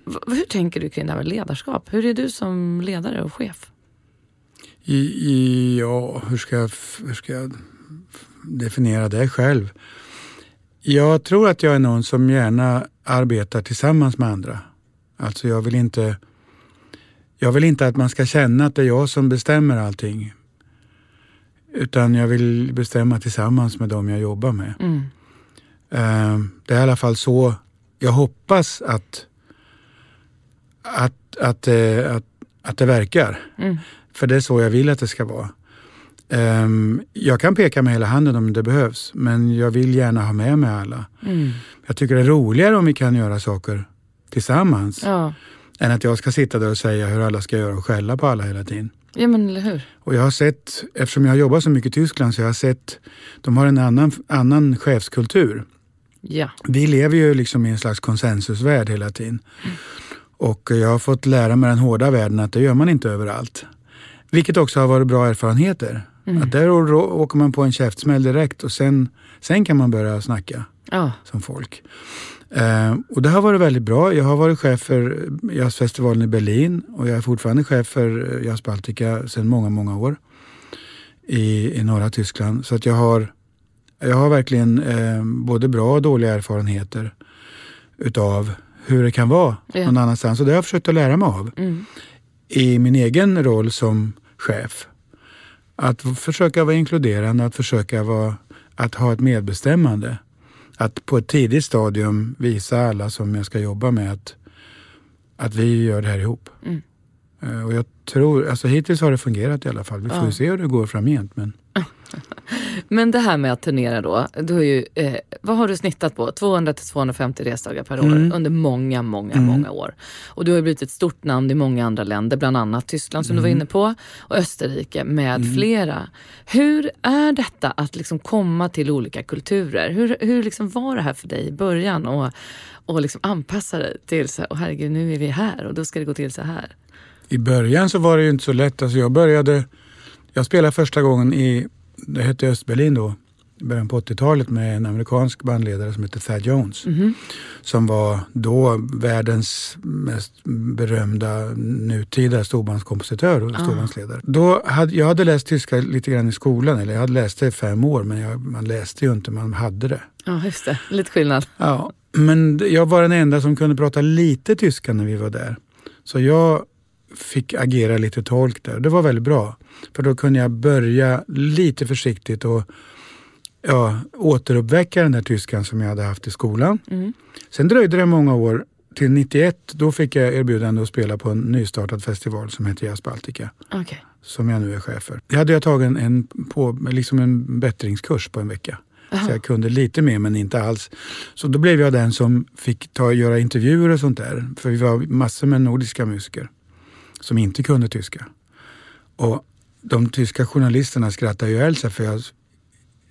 Speaker 1: V- hur tänker du kring det här med ledarskap? Hur är du som ledare och chef?
Speaker 2: I, i, ja, hur ska jag... Hur ska jag definiera det själv. Jag tror att jag är någon som gärna arbetar tillsammans med andra. Alltså jag vill inte jag vill inte att man ska känna att det är jag som bestämmer allting. Utan jag vill bestämma tillsammans med dem jag jobbar med.
Speaker 1: Mm.
Speaker 2: Eh, Det är i alla fall så jag hoppas att, att, att, eh, att, att det verkar.
Speaker 1: Mm.
Speaker 2: För det är så jag vill att det ska vara. Ehm, Jag kan peka med hela handen om det behövs, men jag vill gärna ha med mig alla.
Speaker 1: Mm.
Speaker 2: Jag tycker det är roligare om vi kan göra saker tillsammans
Speaker 1: Ja.
Speaker 2: än att jag ska sitta där och säga hur alla ska göra och skälla på alla hela tiden.
Speaker 1: Ja, men eller hur?
Speaker 2: Och jag har sett, eftersom jag har jobbat så mycket i Tyskland, så jag har sett, de har en annan, annan chefskultur.
Speaker 1: Ja.
Speaker 2: Vi lever ju liksom i en slags konsensusvärld hela tiden. Och jag har fått lära mig den hårda världen att det gör man inte överallt. Vilket också har varit bra erfarenheter.
Speaker 1: Mm.
Speaker 2: Att där åker man på en käftsmäll direkt och sen, sen kan man börja snacka
Speaker 1: Ja.
Speaker 2: som folk. Eh, och det har varit väldigt bra. Jag har varit chef för jazzfestivalen i Berlin och jag är fortfarande chef för eh, Jazz Baltica sedan många, många år i, i norra Tyskland. Så att jag har, jag har verkligen eh, både bra och dåliga erfarenheter utav hur det kan vara
Speaker 1: Ja.
Speaker 2: någon annanstans. Och det har jag försökt att lära mig av
Speaker 1: Mm.
Speaker 2: i min egen roll som chef. Att försöka vara inkluderande, att försöka vara, att ha ett medbestämmande. Att på ett tidigt stadium visa alla som jag ska jobba med att, att vi gör det här ihop.
Speaker 1: Mm.
Speaker 2: Eh, Och jag tror, alltså hittills har det fungerat i alla fall. Vi får
Speaker 1: Ja.
Speaker 2: se hur det går framgent. Men
Speaker 1: Men det här med att turnera då. Du har ju, eh, vad har du snittat på? 200-250 resdagar per år
Speaker 2: Mm.
Speaker 1: under många, många,
Speaker 2: Mm.
Speaker 1: många år. Och du har blivit ett stort namn i många andra länder, bland annat Tyskland som du var
Speaker 2: Mm.
Speaker 1: inne på och Österrike med flera. Hur är detta att liksom komma till olika kulturer? Hur, hur liksom var det här för dig i början? Och, och liksom anpassa dig till så här, åh herregud nu är vi här och då ska det gå till så här.
Speaker 2: i början så var det ju inte så lätt. Alltså jag började, jag spelade första gången i, det hette Östberlin då, i början på 80-talet med en amerikansk bandledare som hette Thad Jones.
Speaker 1: Mhm.
Speaker 2: som var då världens mest berömda nutida storbandskompositör och
Speaker 1: Ah.
Speaker 2: storbandsledare. Då hade, jag hade läst tyska lite grann i skolan, eller jag hade läst det i fem år, men jag, man läste ju inte, man hade det.
Speaker 1: Ja, just det. Lite skillnad.
Speaker 2: Ja, men jag var den enda som kunde prata lite tyska när vi var där. Så jag fick agera lite tolk där. Det var väldigt bra. För då kunde jag börja lite försiktigt och ja, återuppväcka den där tyskan som jag hade haft i skolan.
Speaker 1: Mm.
Speaker 2: Sen dröjde det många år. Till 91 då fick jag erbjudande att spela på en nystartad festival som heter Jazz Baltica.
Speaker 1: Okej.
Speaker 2: Som jag nu är chef för. Det hade jag tagit en, en, på, liksom en bättringskurs på en vecka. Så jag kunde lite mer men inte alls. Så då blev jag den som fick ta, göra intervjuer och sånt där. För vi var massor med nordiska musiker som inte kunde tyska. Och de tyska journalisterna skrattade ju ihjäl sig för jag,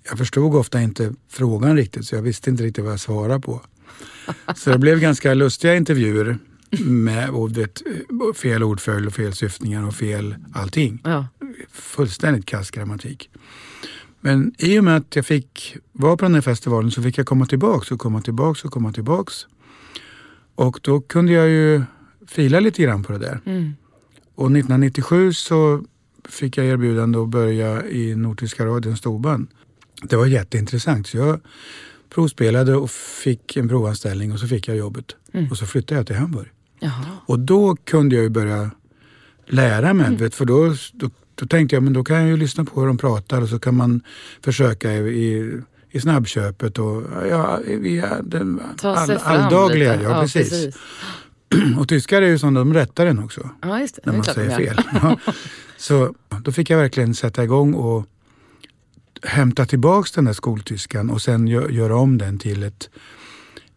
Speaker 2: jag förstod ofta inte frågan riktigt så jag visste inte riktigt vad jag svarade på. Så det blev ganska lustiga intervjuer med och vet, fel ordföljd och fel syftningar och fel allting
Speaker 1: Ja.
Speaker 2: fullständigt kass grammatik. Men i och med att jag fick vara på den här festivalen så fick jag komma tillbaks och komma tillbaks och komma tillbaks. Och då kunde jag ju fila lite grann på det där.
Speaker 1: Mm.
Speaker 2: Och 1997 så fick jag erbjudande att börja i Nordtyska radions storband. Det var jätteintressant. Så jag provspelade och fick en provanställning och så fick jag jobbet.
Speaker 1: Mm.
Speaker 2: Och så flyttade jag till Hamburg.
Speaker 1: Jaha.
Speaker 2: Och då kunde jag ju börja lära mig. Vet, för då, då, då tänkte jag men då kan jag ju lyssna på hur de pratar och så kan man försöka i, i snabbköpet och ja, i, ja, den, all, alldagliga.
Speaker 1: lite.
Speaker 2: Ja, precis. Och tyskar är ju som de rättar en också
Speaker 1: Ja, just det.
Speaker 2: när
Speaker 1: Det
Speaker 2: man säger fel. Ja. Så då fick jag verkligen sätta igång och hämta tillbaks den där skoltyskan och sen gö- göra om den till ett,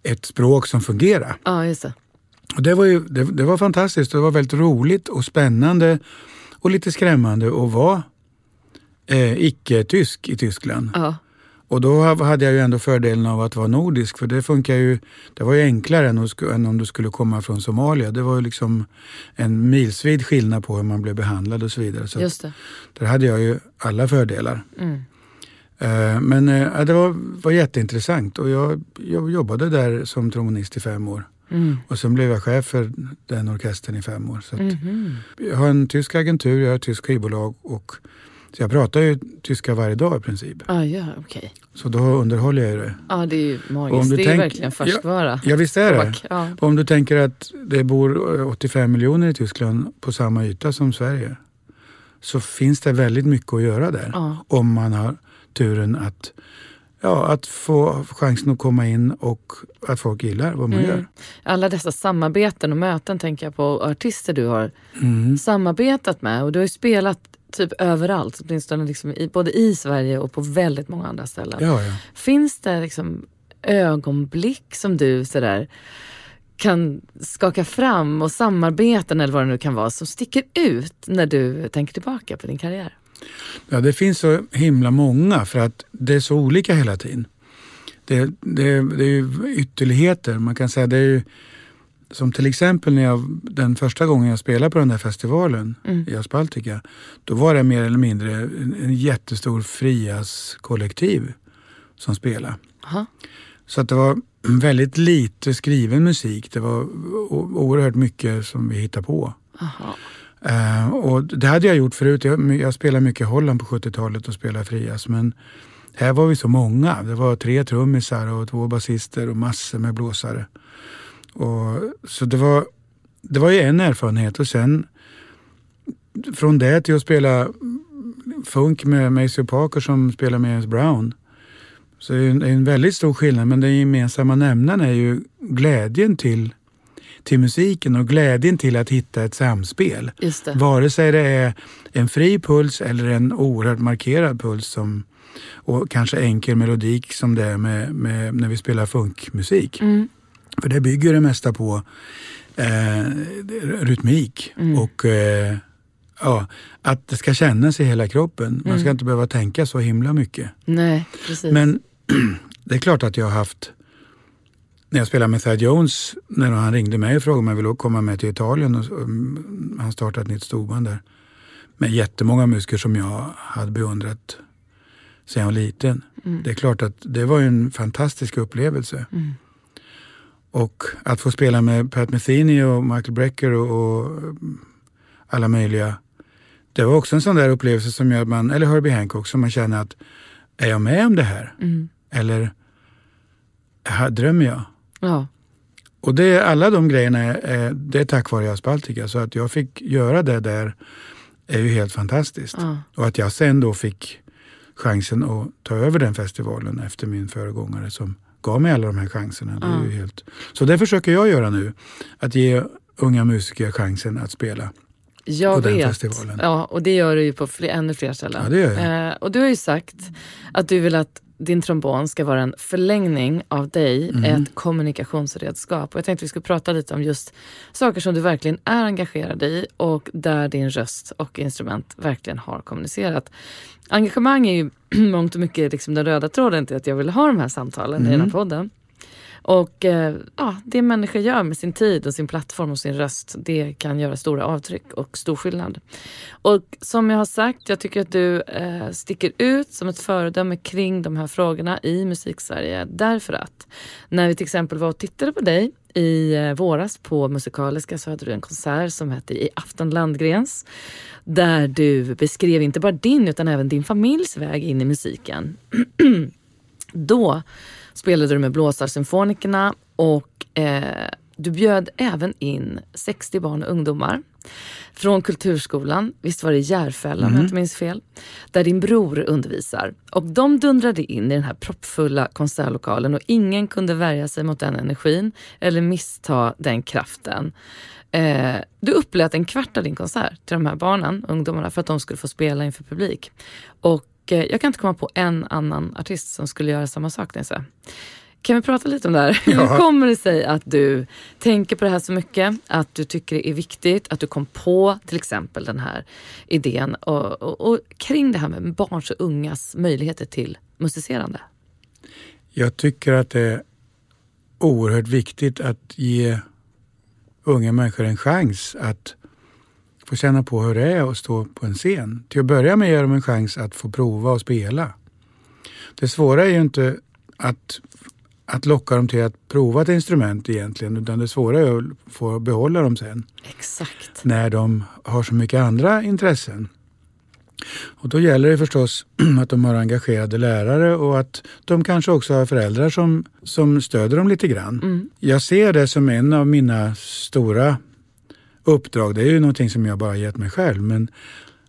Speaker 2: ett språk som fungerar.
Speaker 1: Ja, just det.
Speaker 2: Och det, var ju, det, det var fantastiskt. Det var väldigt roligt och spännande och lite skrämmande att vara eh, icke-tysk i Tyskland.
Speaker 1: Ja.
Speaker 2: Och då ha- hade jag ju ändå fördelen av att vara nordisk för det funkar ju, det var ju enklare än, om du skulle komma från Somalia. Det var ju liksom en milsvid skillnad på hur man blev behandlad och så vidare. Så
Speaker 1: Just det.
Speaker 2: där hade jag ju alla fördelar.
Speaker 1: Mm.
Speaker 2: Eh, Men eh, ja, det var, var jätteintressant och jag, jag jobbade där som trombonist i fem år.
Speaker 1: Mm.
Speaker 2: Och sen blev jag chef för den orkestern i fem år. Så att
Speaker 1: Mhm.
Speaker 2: Jag har en tysk agentur, jag har ett tyskt skivbolag och Så jag pratar ju tyska varje dag i princip.
Speaker 1: Ah, ja, okej.
Speaker 2: Så då underhåller jag ju det.
Speaker 1: Ja, det är ju
Speaker 2: Om
Speaker 1: magiskt.
Speaker 2: du
Speaker 1: Det är
Speaker 2: tänk-
Speaker 1: verkligen färskvara.
Speaker 2: Ja visst är det.
Speaker 1: Ja.
Speaker 2: Om du tänker att det bor eh, 85 miljoner i Tyskland på samma yta som Sverige. Så finns det väldigt mycket att göra där.
Speaker 1: Ja.
Speaker 2: Om man har turen att, ja, att få chansen att komma in och att folk gillar vad man
Speaker 1: Mm.
Speaker 2: gör.
Speaker 1: Alla dessa samarbeten och möten tänker jag på artister du har
Speaker 2: Mm.
Speaker 1: samarbetat med. Och du har ju spelat typ överallt, åtminstone liksom i, både i Sverige och på väldigt många andra ställen.
Speaker 2: Ja, ja.
Speaker 1: Finns det liksom ögonblick som du sådär kan skaka fram och samarbeten eller vad det nu kan vara som sticker ut när du tänker tillbaka på din karriär?
Speaker 2: Ja, det finns så himla många för att det är så olika hela tiden. Det, det, det är ju ytterligheter. Man kan säga det är ju som till exempel när jag, den första gången jag spelade på den där festivalen
Speaker 1: Mm.
Speaker 2: i Aspaltica. Då var det mer eller mindre en, en jättestor frias-kollektiv som spelade.
Speaker 1: Aha.
Speaker 2: Så att det var väldigt lite skriven musik. Det var oerhört mycket som vi hittade på. Eh, och det hade jag gjort förut. Jag, jag spelade mycket i Holland på 70-talet och spelade frias. Men här var vi så många. Det var tre trummisar och två basister och massor med blåsare. Och, så det var, det var ju en erfarenhet. Och sen från det till att spela funk med Maceo Parker som spelar med James Brown. Så det är en, en väldigt stor skillnad. Men den gemensamma nämnaren är ju glädjen till, till musiken och glädjen till att hitta ett samspel.
Speaker 1: Just det.
Speaker 2: Vare sig det är en fri puls eller en oerhört markerad puls som, och kanske enkel melodik som det är med, med, när vi spelar funkmusik.
Speaker 1: Mm.
Speaker 2: För det bygger det mesta på eh, rytmik
Speaker 1: Mm.
Speaker 2: och eh, ja, att det ska kännas i hela kroppen. Man ska
Speaker 1: Mm.
Speaker 2: inte behöva tänka så himla mycket.
Speaker 1: Nej, precis.
Speaker 2: Men det är klart att jag har haft när jag spelade med Thad Jones, när han ringde mig och frågade om jag ville komma med till Italien. Och, um, han startade ett nytt storband där. Med jättemånga musiker som jag hade beundrat sedan jag var liten.
Speaker 1: Mm.
Speaker 2: Det är klart att det var en fantastisk upplevelse.
Speaker 1: Mm.
Speaker 2: Och att få spela med Pat Metheny och Michael Brecker och, och um, alla möjliga. Det var också en sån där upplevelse som gör att man, eller Herbie Hancock, som man känner att är jag med om det här?
Speaker 1: Mm.
Speaker 2: Eller här drömmer jag?
Speaker 1: Ja.
Speaker 2: Och det, alla de grejerna är, är, det är tack vare Jazzbaltica. Så att jag fick göra det där är ju helt fantastiskt.
Speaker 1: Ja.
Speaker 2: Och att jag sen då fick chansen att ta över den festivalen efter min föregångare som gav mig alla de här chanserna. Det är ju helt... Så det försöker jag göra nu. Att ge unga musiker chansen att spela.
Speaker 1: Jag
Speaker 2: På den
Speaker 1: vet.
Speaker 2: festivalen.
Speaker 1: Ja, och det gör du ju på fler, ännu fler ställen.
Speaker 2: Ja, det gör jag.
Speaker 1: Eh, och du har ju sagt att du vill att din trombon ska vara en förlängning av dig,
Speaker 2: Mhm.
Speaker 1: ett kommunikationsredskap. Och jag tänkte vi skulle prata lite om just saker som du verkligen är engagerad i och där din röst och instrument verkligen har kommunicerat. Engagemang är ju mångt och mycket liksom den röda tråden till att jag vill ha de här samtalen i den här
Speaker 2: Mm.
Speaker 1: podden. Och eh, ja, det människor gör med sin tid och sin plattform och sin röst, det kan göra stora avtryck och stor skillnad. Och som jag har sagt, jag tycker att du eh, sticker ut som ett föredöme kring de här frågorna i Musiksverige. Därför att när vi till exempel var och tittade på dig i eh, våras på Musikaliska så hade du en konsert som hette I afton Landgrens. Där du beskrev inte bara din utan även din familjs väg in i musiken. Då spelade du med Blåsarsymfonikerna och eh, du bjöd även in 60 barn och ungdomar från Kulturskolan, visst var det Järfälla om jag inte minns fel, där din bror undervisar. Och de dundrade in i den här proppfulla konsertlokalen och ingen kunde värja sig mot den energin eller missta den kraften. Eh, du upplät en kvart av din konsert till de här barnen, ungdomarna, för att de skulle få spela inför publik. Och jag kan inte komma på en annan artist som skulle göra samma sak, Nisse. Kan vi prata lite om det här?
Speaker 2: Ja.
Speaker 1: Hur kommer det sig att du tänker på det här så mycket? Att du tycker det är viktigt? Att du kom på till exempel den här idén och, och, och kring det här med barns och ungas möjligheter till musicerande?
Speaker 2: Jag tycker att det är oerhört viktigt att ge unga människor en chans att få känna på hur det är att stå på en scen. Till att börja med ger dem en chans att få prova och spela. Det svåra är ju inte att, att locka dem till att prova ett instrument egentligen, utan det svåra är att få behålla dem sen
Speaker 1: Exakt.
Speaker 2: när de har så mycket andra intressen. Och då gäller det förstås att de har engagerade lärare och att de kanske också har föräldrar som, som stöder dem lite grann.
Speaker 1: Mm.
Speaker 2: Jag ser det som en av mina stora uppdrag. Det är ju någonting som jag bara gett mig själv. Men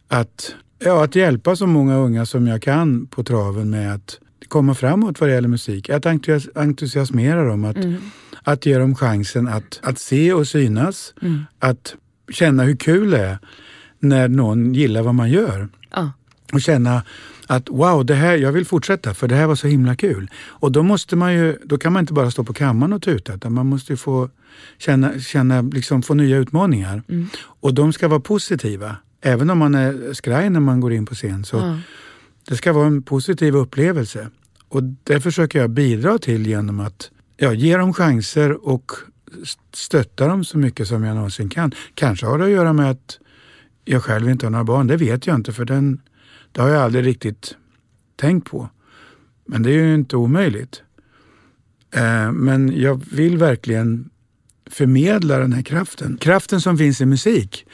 Speaker 2: att, ja, att hjälpa så många unga som jag kan på traven med att komma framåt vad det gäller musik. Att entusias entusiasmera dem, att,
Speaker 1: Mm.
Speaker 2: att ge dem chansen att, att se och synas.
Speaker 1: Mm.
Speaker 2: Att känna hur kul det är när någon gillar vad man gör.
Speaker 1: Ja.
Speaker 2: Och känna att wow, det här, jag vill fortsätta för det här var så himla kul. Och då måste man ju, då kan man inte bara stå på kammaren och tuta utan man måste ju få känna, känna liksom få nya utmaningar.
Speaker 1: Mm.
Speaker 2: Och de ska vara positiva. Även om man är skraj när man går in på scen så
Speaker 1: Ja.
Speaker 2: det ska vara en positiv upplevelse. Och det försöker jag bidra till genom att ja, ge dem chanser och st- stötta dem så mycket som jag någonsin kan. Kanske har det att göra med att jag själv inte har några barn. Det vet jag inte för den, det har jag aldrig riktigt tänkt på. Men det är ju inte omöjligt. Eh, men jag vill verkligen förmedla den här kraften. Kraften som finns i musik.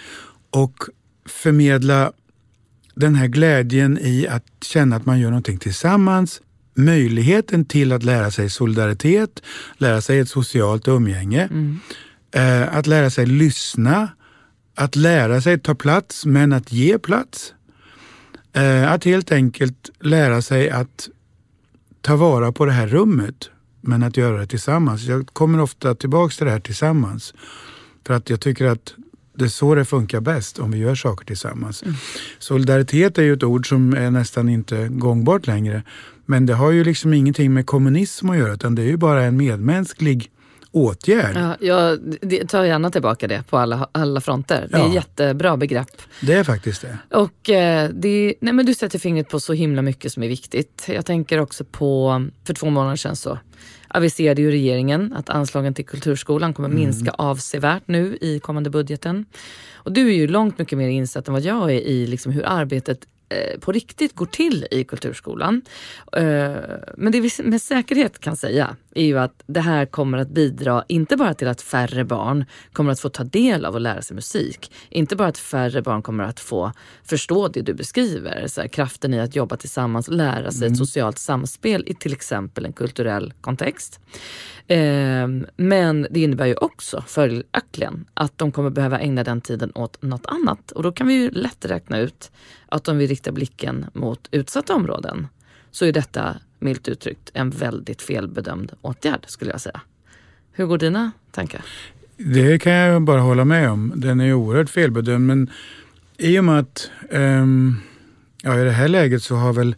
Speaker 2: Och förmedla den här glädjen i att känna att man gör någonting tillsammans. Möjligheten till att lära sig solidaritet, lära sig ett socialt umgänge.
Speaker 1: Mm.
Speaker 2: Eh, att lära sig lyssna, att lära sig ta plats men att ge plats. Eh, att helt enkelt lära sig att ta vara på det här rummet men att göra det tillsammans. Jag kommer ofta tillbaks till det här tillsammans. För att jag tycker att det är så det funkar bäst om vi gör saker tillsammans. Solidaritet är ju ett ord som är nästan inte gångbart längre. Men det har ju liksom ingenting med kommunism att göra utan det är ju bara en medmänsklig åtgärd.
Speaker 1: Ja, jag tar gärna tillbaka det på alla, alla fronter. Det är
Speaker 2: Ja.
Speaker 1: jättebra begrepp.
Speaker 2: Det är faktiskt det.
Speaker 1: Och eh, det, nej men du sätter fingret på så himla mycket som är viktigt. Jag tänker också på, för två månader sedan så aviserade ju regeringen att anslagen till Kulturskolan kommer minska avsevärt nu i kommande budgeten. Och du är ju långt mycket mer insatt än vad jag är i liksom hur arbetet eh, på riktigt går till i Kulturskolan. Eh, men det vi med säkerhet kan säga är ju att det här kommer att bidra inte bara till att färre barn kommer att få ta del av att lära sig musik. Inte bara att färre barn kommer att få förstå det du beskriver. Så här, kraften i att jobba tillsammans, lära sig ett socialt samspel i till exempel en kulturell kontext. Eh, men det innebär ju också följaktligen att de kommer behöva ägna den tiden åt något annat. Och då kan vi ju lätt räkna ut att om vi riktar blicken mot utsatta områden så är detta milt uttryckt en väldigt felbedömd åtgärd skulle jag säga. Hur går dina tankar?
Speaker 2: Det kan jag bara hålla med om. Den är oerhört felbedömd. Men i och med att ehm, ja, i det här läget så har väl,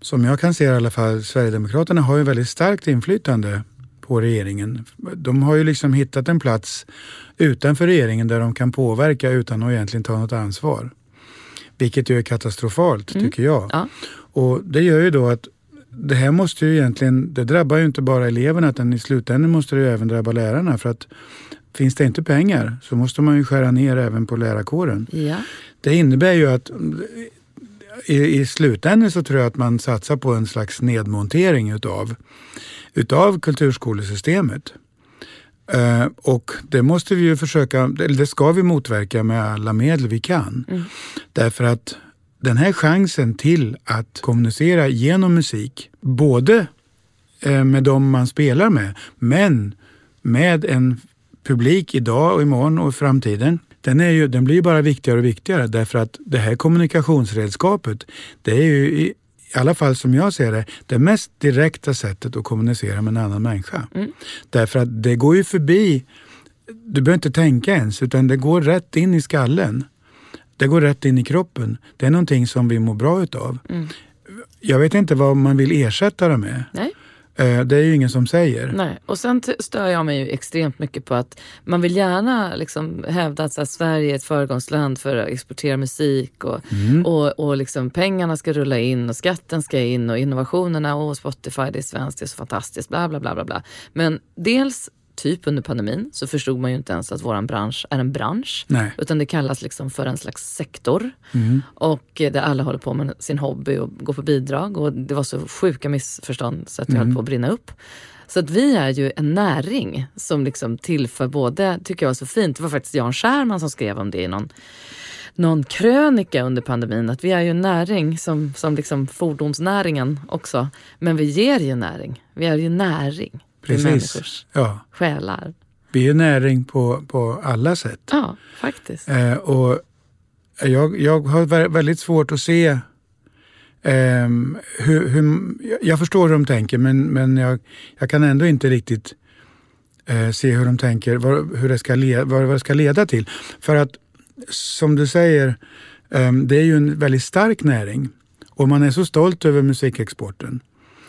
Speaker 2: som jag kan se i alla fall, Sverigedemokraterna har ju väldigt starkt inflytande på regeringen. De har ju liksom hittat en plats utanför regeringen där de kan påverka utan att egentligen ta något ansvar. Vilket ju är katastrofalt tycker jag.
Speaker 1: Ja.
Speaker 2: Och det gör ju då att det här måste ju egentligen, det drabbar ju inte bara eleverna utan i slutändan måste det ju även drabba lärarna. För att finns det inte pengar så måste man ju skära ner även på lärarkåren.
Speaker 1: Ja.
Speaker 2: Det innebär ju att i, i slutändan så tror jag att man satsar på en slags nedmontering utav, utav kulturskolesystemet. Eh, och det måste vi ju försöka, det ska vi motverka med alla medel vi kan. Därför att den här chansen till att kommunicera genom musik, både eh, med de man spelar med, men med en publik idag och imorgon och i framtiden. Den, är ju, den blir ju bara viktigare och viktigare därför att det här kommunikationsredskapet, det är ju i, alla fall som jag ser det, det mest direkta sättet att kommunicera med en annan människa. Därför att det går ju förbi, du behöver inte tänka ens, utan det går rätt in i skallen. Det går rätt in i kroppen. Det är någonting som vi mår bra utav. Jag vet inte vad man vill ersätta det med.
Speaker 1: Nej.
Speaker 2: Eh, Det är ju ingen som säger.
Speaker 1: Nej, och sen stör jag mig ju extremt mycket på att man vill gärna liksom hävda att här, Sverige är ett föregångsland för att exportera musik och, och, och liksom pengarna ska rulla in och skatten ska in och innovationerna och Spotify det är svenskt, det är så fantastiskt, bla bla bla bla. bla. Men dels typ under pandemin så förstod man ju inte ens att våran bransch är en bransch.
Speaker 2: Nej.
Speaker 1: Utan det kallas liksom för en slags sektor. Och eh, där alla håller på med sin hobby och går på bidrag. Och det var så sjuka missförstånd så att jag höll på att brinna upp. Så att vi är ju en näring som liksom tillför både, tycker jag var så fint, det var faktiskt Jan Scherman som skrev om det i någon någon krönika under pandemin att vi är ju en näring som, som liksom fordonsnäringen också. Men vi ger ju näring. Vi är ju näring
Speaker 2: Precis.
Speaker 1: till människors
Speaker 2: Ja.
Speaker 1: själar.
Speaker 2: Vi är näring på, på alla sätt.
Speaker 1: Ja, faktiskt.
Speaker 2: Eh, och jag, jag har vä- väldigt svårt att se ehm, hur, hur, jag förstår hur de tänker men, men jag, jag kan ändå inte riktigt eh, se hur de tänker, vad, hur det ska le, vad, vad det ska leda till. För att som du säger, ehm, det är ju en väldigt stark näring och man är så stolt över musikexporten.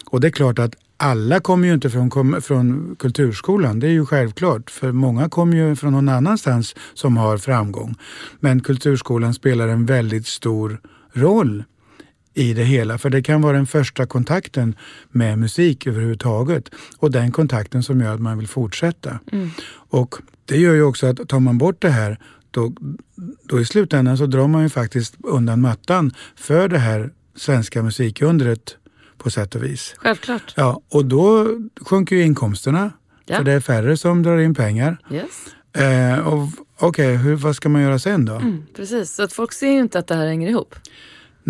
Speaker 2: Och det är klart att alla kommer ju inte från, från kulturskolan, det är ju självklart. För många kommer ju från någon annanstans som har framgång. Men kulturskolan spelar en väldigt stor roll i det hela. För det kan vara den första kontakten med musik överhuvudtaget. Och den kontakten som gör att man vill fortsätta. Och det gör ju också att tar man bort det här då, då i slutändan så drar man ju faktiskt undan mattan för det här svenska musikundret på sätt och vis.
Speaker 1: Självklart.
Speaker 2: Ja, och då sjunker ju inkomsterna.
Speaker 1: Ja.
Speaker 2: För det är färre som drar in pengar.
Speaker 1: Yes.
Speaker 2: Eh, och Okej, hur vad ska man göra sen då?
Speaker 1: Mm, precis, så att folk ser ju inte att det här hänger ihop.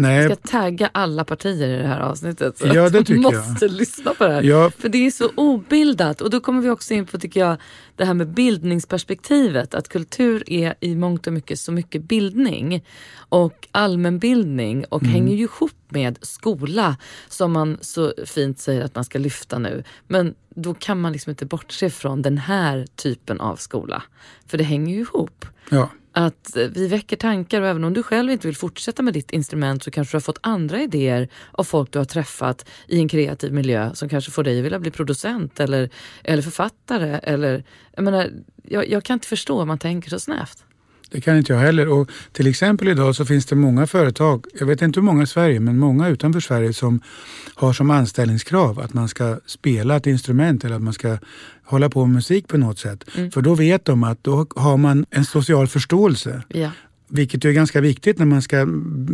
Speaker 2: Nej,
Speaker 1: Jag ska tagga alla partier i det här avsnittet. Så
Speaker 2: Ja, det
Speaker 1: de
Speaker 2: tycker jag.
Speaker 1: måste lyssna på det här.
Speaker 2: Ja.
Speaker 1: För det är så obildat. Och då kommer vi också in på, tycker jag, det här med bildningsperspektivet. Att kultur är i mångt och mycket så mycket bildning. Och allmänbildning. Och
Speaker 2: Mm.
Speaker 1: hänger ju ihop med skola. Som man så fint säger att man ska lyfta nu. Men då kan man liksom inte bortse från den här typen av skola. För det hänger ju ihop
Speaker 2: ja
Speaker 1: att vi väcker tankar och även om du själv inte vill fortsätta med ditt instrument så kanske du har fått andra idéer av folk du har träffat i en kreativ miljö som kanske får dig att vilja bli producent eller, eller författare. Eller, jag, menar, jag, jag kan inte förstå om man tänker så snävt.
Speaker 2: Det kan inte jag heller. Och till exempel idag så finns det många företag, jag vet inte hur många i Sverige, men många utanför Sverige som har som anställningskrav att man ska spela ett instrument eller att man ska hålla på med musik på något sätt. För då vet de att då har man en social förståelse.
Speaker 1: Ja.
Speaker 2: Vilket är ganska viktigt när man ska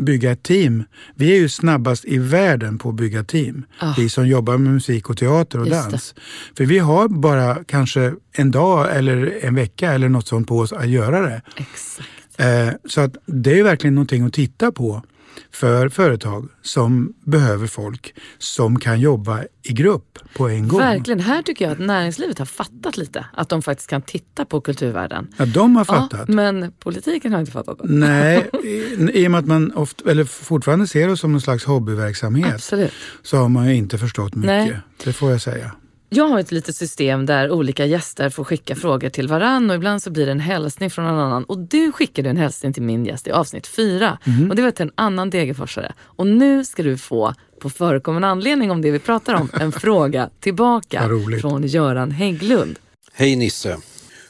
Speaker 2: bygga ett team. Vi är ju snabbast i världen på att bygga team.
Speaker 1: Ah.
Speaker 2: Vi som jobbar med musik och teater och
Speaker 1: Just det.
Speaker 2: dans. För vi har bara kanske en dag eller en vecka eller något sånt på oss att göra det.
Speaker 1: Exakt.
Speaker 2: Eh, så att det är verkligen någonting att titta på för företag som behöver folk som kan jobba i grupp på en gång.
Speaker 1: Verkligen. Här tycker jag att näringslivet har fattat lite. Att de faktiskt kan titta på kulturvärlden.
Speaker 2: Ja, de har fattat.
Speaker 1: Ja, men politiken har inte fattat det.
Speaker 2: Nej, i, i och med att man ofta, eller fortfarande ser det som någon slags hobbyverksamhet
Speaker 1: Absolut.
Speaker 2: så har man ju inte förstått mycket.
Speaker 1: Nej.
Speaker 2: Det får jag säga.
Speaker 1: Jag har ett litet system där olika gäster får skicka frågor till varann och ibland så blir det en hälsning från någon annan. Och du skickade en hälsning till min gäst i avsnitt fyra.
Speaker 2: Mhm.
Speaker 1: Och det var till en annan Degerforsare. Och nu ska du få, på förekommande anledning om det vi pratar om, en fråga tillbaka från Göran Hägglund.
Speaker 3: Hej Nisse!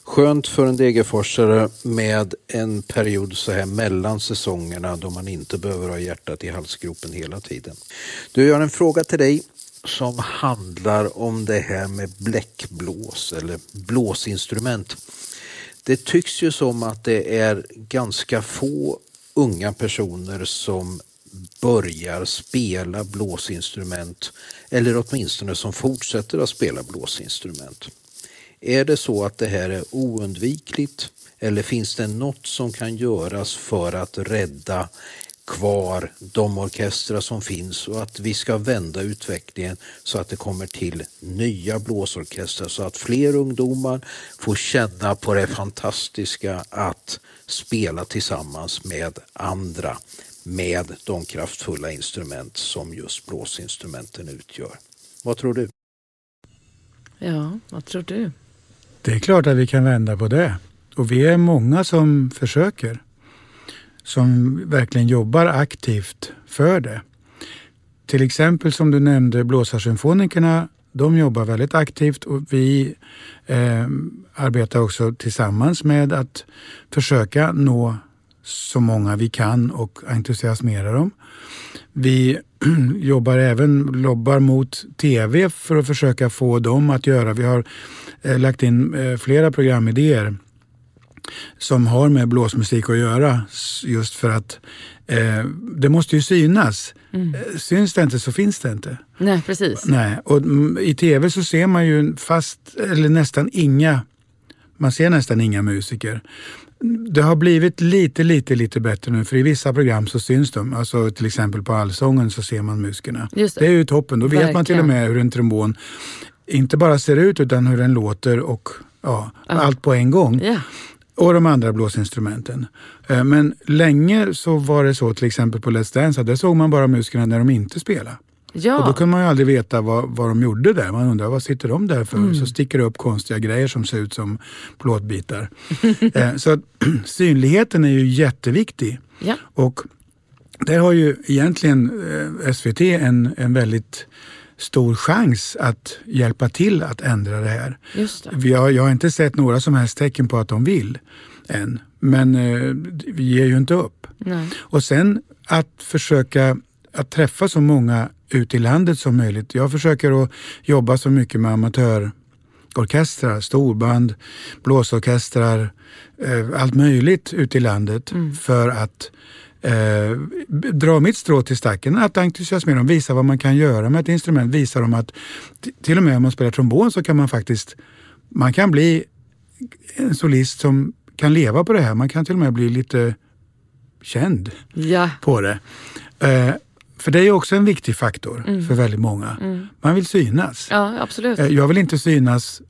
Speaker 3: Skönt för en degerforsare med en period så här mellan säsongerna då man inte behöver ha hjärtat i halsgropen hela tiden. Du, jag har en fråga till dig som handlar om det här med bläckblås eller blåsinstrument. Det tycks ju som att det är ganska få unga personer som börjar spela blåsinstrument eller åtminstone som fortsätter att spela blåsinstrument. Är det så att det här är oundvikligt eller finns det något som kan göras för att rädda kvar de orkestrar som finns och att vi ska vända utvecklingen så att det kommer till nya blåsorkestrar så att fler ungdomar får känna på det fantastiska att spela tillsammans med andra med de kraftfulla instrument som just blåsinstrumenten utgör. Vad tror du?
Speaker 1: Ja, vad tror du?
Speaker 2: Det är klart att vi kan vända på det. Och vi är många som försöker. Som verkligen jobbar aktivt för det. Till exempel som du nämnde Blåsarsymfonikerna. De jobbar väldigt aktivt och vi eh, arbetar också tillsammans med att försöka nå så många vi kan och entusiasmera dem. Vi jobbar även, lobbar mot tv för att försöka få dem att göra. Vi har eh, lagt in eh, flera programidéer som har med blåsmusik att göra just för att eh, det måste ju synas. Eh, Syns det inte så finns det inte.
Speaker 1: Nej, precis.
Speaker 2: Nej, och mm, i tv så ser man ju fast, eller nästan inga, man ser nästan inga musiker. det har blivit lite, lite, lite bättre nu för i vissa program så syns de. Alltså till exempel på Allsången så ser man musikerna.
Speaker 1: Det.
Speaker 2: det är ju toppen. Då vet man till och
Speaker 1: Verkligen.
Speaker 2: med hur en trombon inte bara ser ut utan hur den låter och ja, allt på en gång.
Speaker 1: Ja.
Speaker 2: Och de andra blåsinstrumenten. Eh, Men länge så var det så till exempel på Let's Dance att där såg man bara musikerna när de inte spelade.
Speaker 1: Ja.
Speaker 2: Och då kunde man ju aldrig veta vad, vad de gjorde där. Man undrar vad sitter de där för?
Speaker 1: Mm.
Speaker 2: Så sticker det upp konstiga grejer som ser ut som plåtbitar. eh, så att, synligheten är ju jätteviktig.
Speaker 1: ja.
Speaker 2: Och där har ju egentligen eh, SVT en, en väldigt stor chans att hjälpa till att ändra det här.
Speaker 1: Just det.
Speaker 2: Vi har, jag har inte sett några som helst tecken på att de vill än. Men eh, vi ger ju inte upp.
Speaker 1: Nej.
Speaker 2: Och sen att försöka att träffa så många ute i landet som möjligt. Jag försöker att jobba så mycket med amatörorkestrar, storband, blåsorkestrar, eh, allt möjligt ute i landet för att eh, dra mitt strå till stacken, att entusiasmera dem, visa vad man kan göra med ett instrument, visa dem att till och med om man spelar trombon så kan man faktiskt, man kan bli en solist som kan leva på det här. Man kan till och med bli lite känd
Speaker 1: Ja.
Speaker 2: på det. Eh, för det är också en viktig faktor för väldigt många. Man vill synas.
Speaker 1: ja, absolut.
Speaker 2: Eh, jag vill inte synas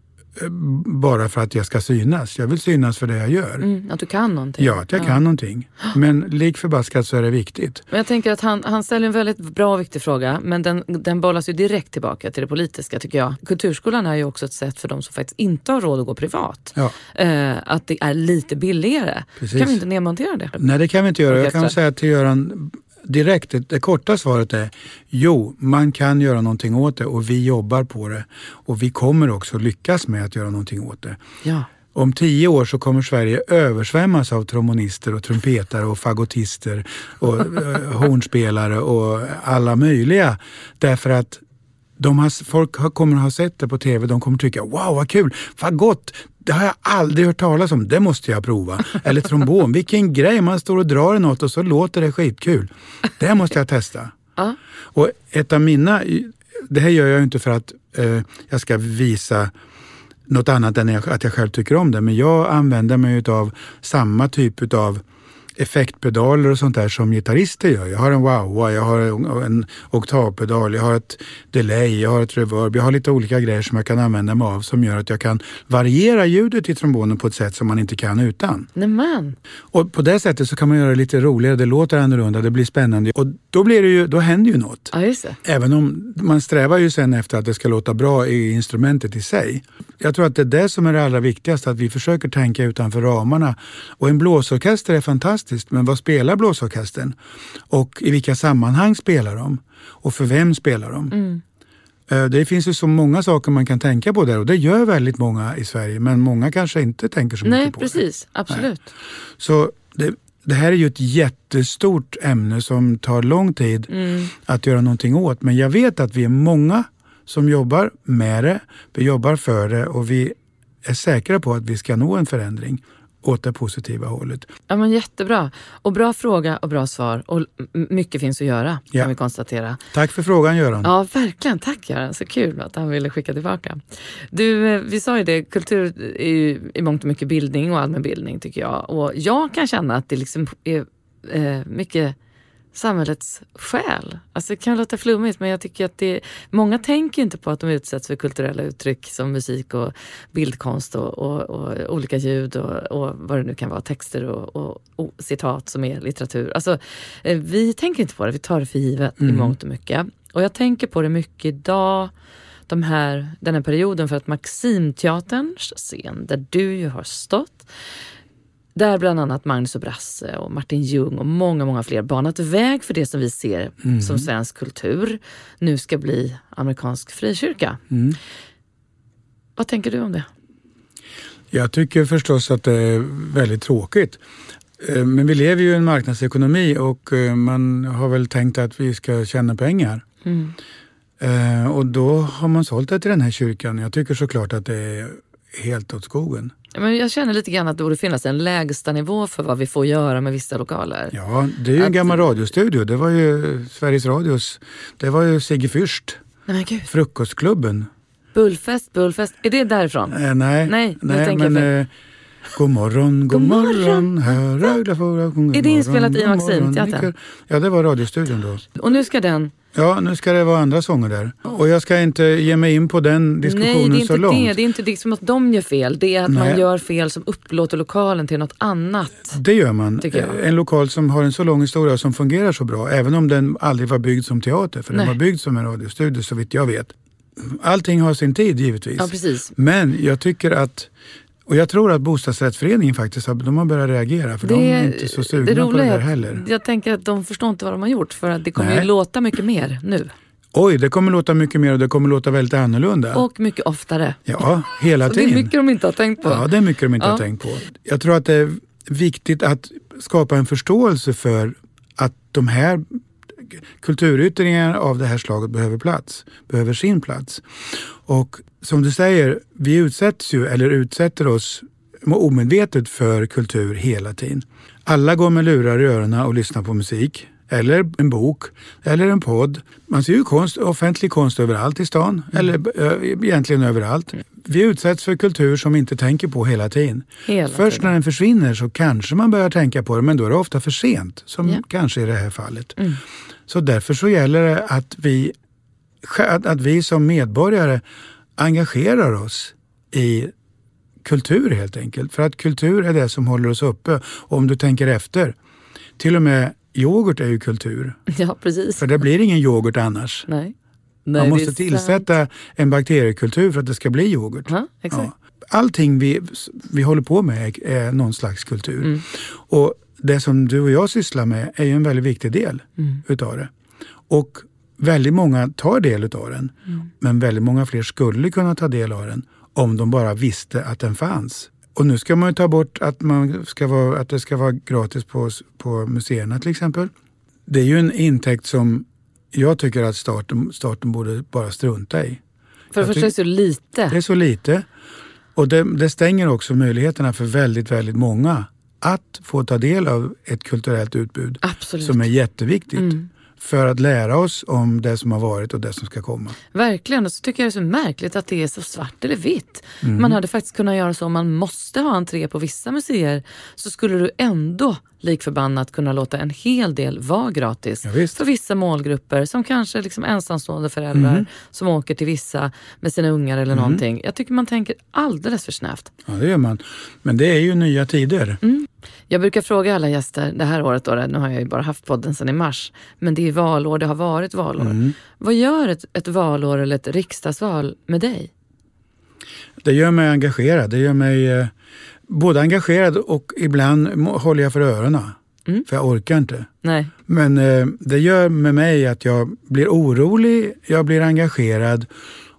Speaker 2: bara för att jag ska synas. Jag vill synas för det jag gör.
Speaker 1: Mm, att du kan någonting.
Speaker 2: Ja, att jag kan någonting. Men lik förbaskat så är det viktigt.
Speaker 1: Men jag tänker att han, han ställer en väldigt bra och viktig fråga men den, den bollas ju direkt tillbaka till det politiska tycker jag. Kulturskolan är ju också ett sätt för de som faktiskt inte har råd att gå privat.
Speaker 2: Ja.
Speaker 1: Eh, att det är lite billigare.
Speaker 2: Precis.
Speaker 1: Kan vi inte nedmontera det?
Speaker 2: Nej, det kan vi inte göra. Jag kan säga till Göran direkt, det, det korta svaret är jo, man kan göra någonting åt det och vi jobbar på det. Och vi kommer också lyckas med att göra någonting åt det.
Speaker 1: Ja.
Speaker 2: Om tio år så kommer Sverige översvämmas av trombonister och trumpetare och fagottister och eh, hornspelare och alla möjliga. Därför att de har, folk har, kommer att ha sett det på tv, de kommer tycka wow vad kul, fagott, det har jag aldrig hört talas om, det måste jag prova. Eller trombon, vilken grej, man står och drar i något och så låter det skitkul. Det måste jag testa.
Speaker 1: Ja.
Speaker 2: Och ett av mina, det här gör jag inte för att eh, jag ska visa något annat än att jag själv tycker om det. Men jag använder mig av samma typ av effektpedaler och sånt där som gitarrister gör. Jag har en wah jag har en, oktavpedal, jag har ett delay, jag har ett reverb. Jag har lite olika grejer som jag kan använda mig av som gör att jag kan variera ljudet i trombonen på ett sätt som man inte kan utan.
Speaker 1: Nämen.
Speaker 2: Och på det sättet så kan man göra det lite roligare, det låter annorlunda, det blir spännande och då, blir det ju, då händer ju något.
Speaker 1: Ja, just det.
Speaker 2: Även om man strävar ju sen efter att det ska låta bra i instrumentet i sig. Jag tror att det är det som är det allra viktigaste, att vi försöker tänka utanför ramarna. Och en blåsorkester är fantastiskt, men vad spelar blåsorkestern? Och i vilka sammanhang spelar de? Och för vem spelar de? Eh, Det finns ju så många saker man kan tänka på där och det gör väldigt många i Sverige, men många kanske inte tänker så
Speaker 1: Nej,
Speaker 2: mycket på det.
Speaker 1: precis. Absolut.
Speaker 2: Så det, det här är ju ett jättestort ämne som tar lång tid att göra någonting åt. Men jag vet att vi är många som jobbar med det, vi jobbar för det och vi är säkra på att vi ska nå en förändring åt det positiva hållet.
Speaker 1: Ja, men jättebra. Och bra fråga och bra svar. Och mycket finns att göra
Speaker 2: Ja.
Speaker 1: kan vi konstatera.
Speaker 2: Tack för frågan Göran.
Speaker 1: Ja, verkligen. Tack Göran. Så kul att han ville skicka tillbaka. Du, eh, vi sa ju det, kultur är ju i mångt och mycket bildning och allmänbildning tycker jag. Och jag kan känna att det liksom är eh, mycket samhällets själ. Alltså det kan låta flummigt men jag tycker att det många tänker inte på att de utsätts för kulturella uttryck som musik och bildkonst och, och, och olika ljud och, och vad det nu kan vara, texter och, citat som är litteratur. Alltså, eh, vi tänker inte på det, vi tar det för givet i mångt och mycket. Och jag tänker på det mycket idag, de här, den här perioden för att Maximteaterns scen, där du ju har stått, där bland annat Magnus och Brasse och Martin Ljung och många, många fler banat väg för det som vi ser som svensk kultur nu ska bli amerikansk frikyrka. Vad tänker du om det?
Speaker 2: Jag tycker förstås att det är väldigt tråkigt. Eh, Men vi lever ju i en marknadsekonomi och eh, man har väl tänkt att vi ska tjäna pengar. Eh, Och då har man sålt det till den här kyrkan. Jag tycker såklart att det är helt åt skogen.
Speaker 1: Men jag känner lite grann att det borde finnas en lägsta nivå för vad vi får göra med vissa lokaler.
Speaker 2: Ja, det är ju en
Speaker 1: Att-
Speaker 2: gammal radiostudio. Det var ju Sveriges Radios. Det var ju Sigge Fürst,
Speaker 1: Nej.
Speaker 2: Frukostklubben.
Speaker 1: Bullfest, bullfest. Är det därifrån?
Speaker 2: Eh, nej,
Speaker 1: Nej, jag
Speaker 2: men eh, God morgon, god morgon, här Rögle
Speaker 1: Är det
Speaker 2: god
Speaker 1: inspelat i
Speaker 2: god
Speaker 1: Maximteatern?
Speaker 2: Ja, det var radiostudion då.
Speaker 1: Och nu ska den...
Speaker 2: Ja, nu ska det vara andra sånger där. Och jag ska inte ge mig in på den diskussionen
Speaker 1: Nej, det är inte
Speaker 2: så långt.
Speaker 1: det. Det är inte liksom att de gör fel. Det är att man
Speaker 2: Nej.
Speaker 1: gör fel som upplåter lokalen till något annat.
Speaker 2: Det gör man. En lokal som har en så lång historia och som fungerar så bra, även om den aldrig var byggd som teater, för
Speaker 1: Nej.
Speaker 2: den var byggd som en radiostudio så vitt jag vet. Allting har sin tid givetvis.
Speaker 1: Ja, precis.
Speaker 2: Men jag tycker att, och jag tror att bostadsrättsföreningen faktiskt har, de har börjat reagera för de är inte så sugna på det
Speaker 1: roliga är
Speaker 2: där heller.
Speaker 1: Jag tänker att de förstår inte vad de har gjort för att det kommer ju
Speaker 2: Nej.
Speaker 1: låta mycket mer nu.
Speaker 2: Oj, det kommer låta mycket mer och det kommer låta väldigt annorlunda.
Speaker 1: Och mycket oftare.
Speaker 2: ja, hela
Speaker 1: Och det är
Speaker 2: tiden.
Speaker 1: mycket de inte har tänkt på.
Speaker 2: Ja, det är mycket de inte
Speaker 1: Ja.
Speaker 2: har tänkt på. Jag tror att det är viktigt att skapa en förståelse för att de här kulturyttringarna av det här slaget behöver plats, behöver sin plats. Och som du säger, vi utsätts ju, eller utsätter oss omedvetet för kultur hela tiden. Alla går med lurar i öronen och lyssnar på musik. Eller en bok, eller en podd. Man ser ju konst, offentlig konst överallt i stan, eller ö, egentligen överallt. Vi utsätts för kultur som vi inte tänker på hela tiden.
Speaker 1: Hela
Speaker 2: Först
Speaker 1: tiden.
Speaker 2: när den försvinner så kanske man börjar tänka på det, men då är det ofta för sent, som
Speaker 1: Ja.
Speaker 2: kanske i det här fallet.
Speaker 1: Mm.
Speaker 2: Så därför så gäller det att vi, att vi som medborgare engagerar oss i kultur helt enkelt. För att kultur är det som håller oss uppe. Och om du tänker efter, till och med yoghurt är ju kultur.
Speaker 1: Ja, precis.
Speaker 2: För det blir ingen yoghurt annars.
Speaker 1: Nej. Nej,
Speaker 2: Man måste
Speaker 1: sant.
Speaker 2: tillsätta en bakteriekultur för att det ska bli yoghurt.
Speaker 1: Ja, exakt.
Speaker 2: Ja. Allting vi, vi håller på med är, är någon slags kultur.
Speaker 1: Mm.
Speaker 2: Och det som du och jag sysslar med är ju en väldigt viktig del
Speaker 1: Mm.
Speaker 2: utav det. Och väldigt många tar del utav den.
Speaker 1: Mm.
Speaker 2: Men väldigt många fler skulle kunna ta del av den om de bara visste att den fanns. Och nu ska man ju ta bort att, man ska vara, att det ska vara gratis på, på museerna till exempel. Det är ju en intäkt som jag tycker att staten, staten borde bara strunta i.
Speaker 1: För det första är det så lite.
Speaker 2: Det är så lite. Och det, det stänger också möjligheterna för väldigt, väldigt många att få ta del av ett kulturellt utbud
Speaker 1: Absolut.
Speaker 2: som är jätteviktigt
Speaker 1: Mm.
Speaker 2: För att lära oss om det som har varit och det som ska komma.
Speaker 1: Verkligen. Och så tycker jag det är så märkligt att det är så svart eller vitt.
Speaker 2: Mm.
Speaker 1: Man hade faktiskt kunnat göra så om man måste ha entré på vissa museer så skulle du ändå lik förbannat kunna låta en hel del vara gratis
Speaker 2: Ja, visst.
Speaker 1: för vissa målgrupper som kanske liksom ensamstående föräldrar
Speaker 2: Mm.
Speaker 1: som åker till vissa med sina ungar eller någonting. Jag tycker man tänker alldeles för snävt.
Speaker 2: Ja, det gör man. Men det är ju nya tider.
Speaker 1: Mm. Jag brukar fråga alla gäster det här året, då, nu har jag ju bara haft podden sedan i mars, men det är valår, det har varit valår.
Speaker 2: Mm.
Speaker 1: Vad gör ett, ett valår eller ett riksdagsval med dig?
Speaker 2: Det gör mig engagerad. Det gör mig eh, både engagerad och ibland håller jag för öronen.
Speaker 1: Mm.
Speaker 2: För jag orkar inte.
Speaker 1: Nej.
Speaker 2: Men eh, det gör med mig att jag blir orolig, jag blir engagerad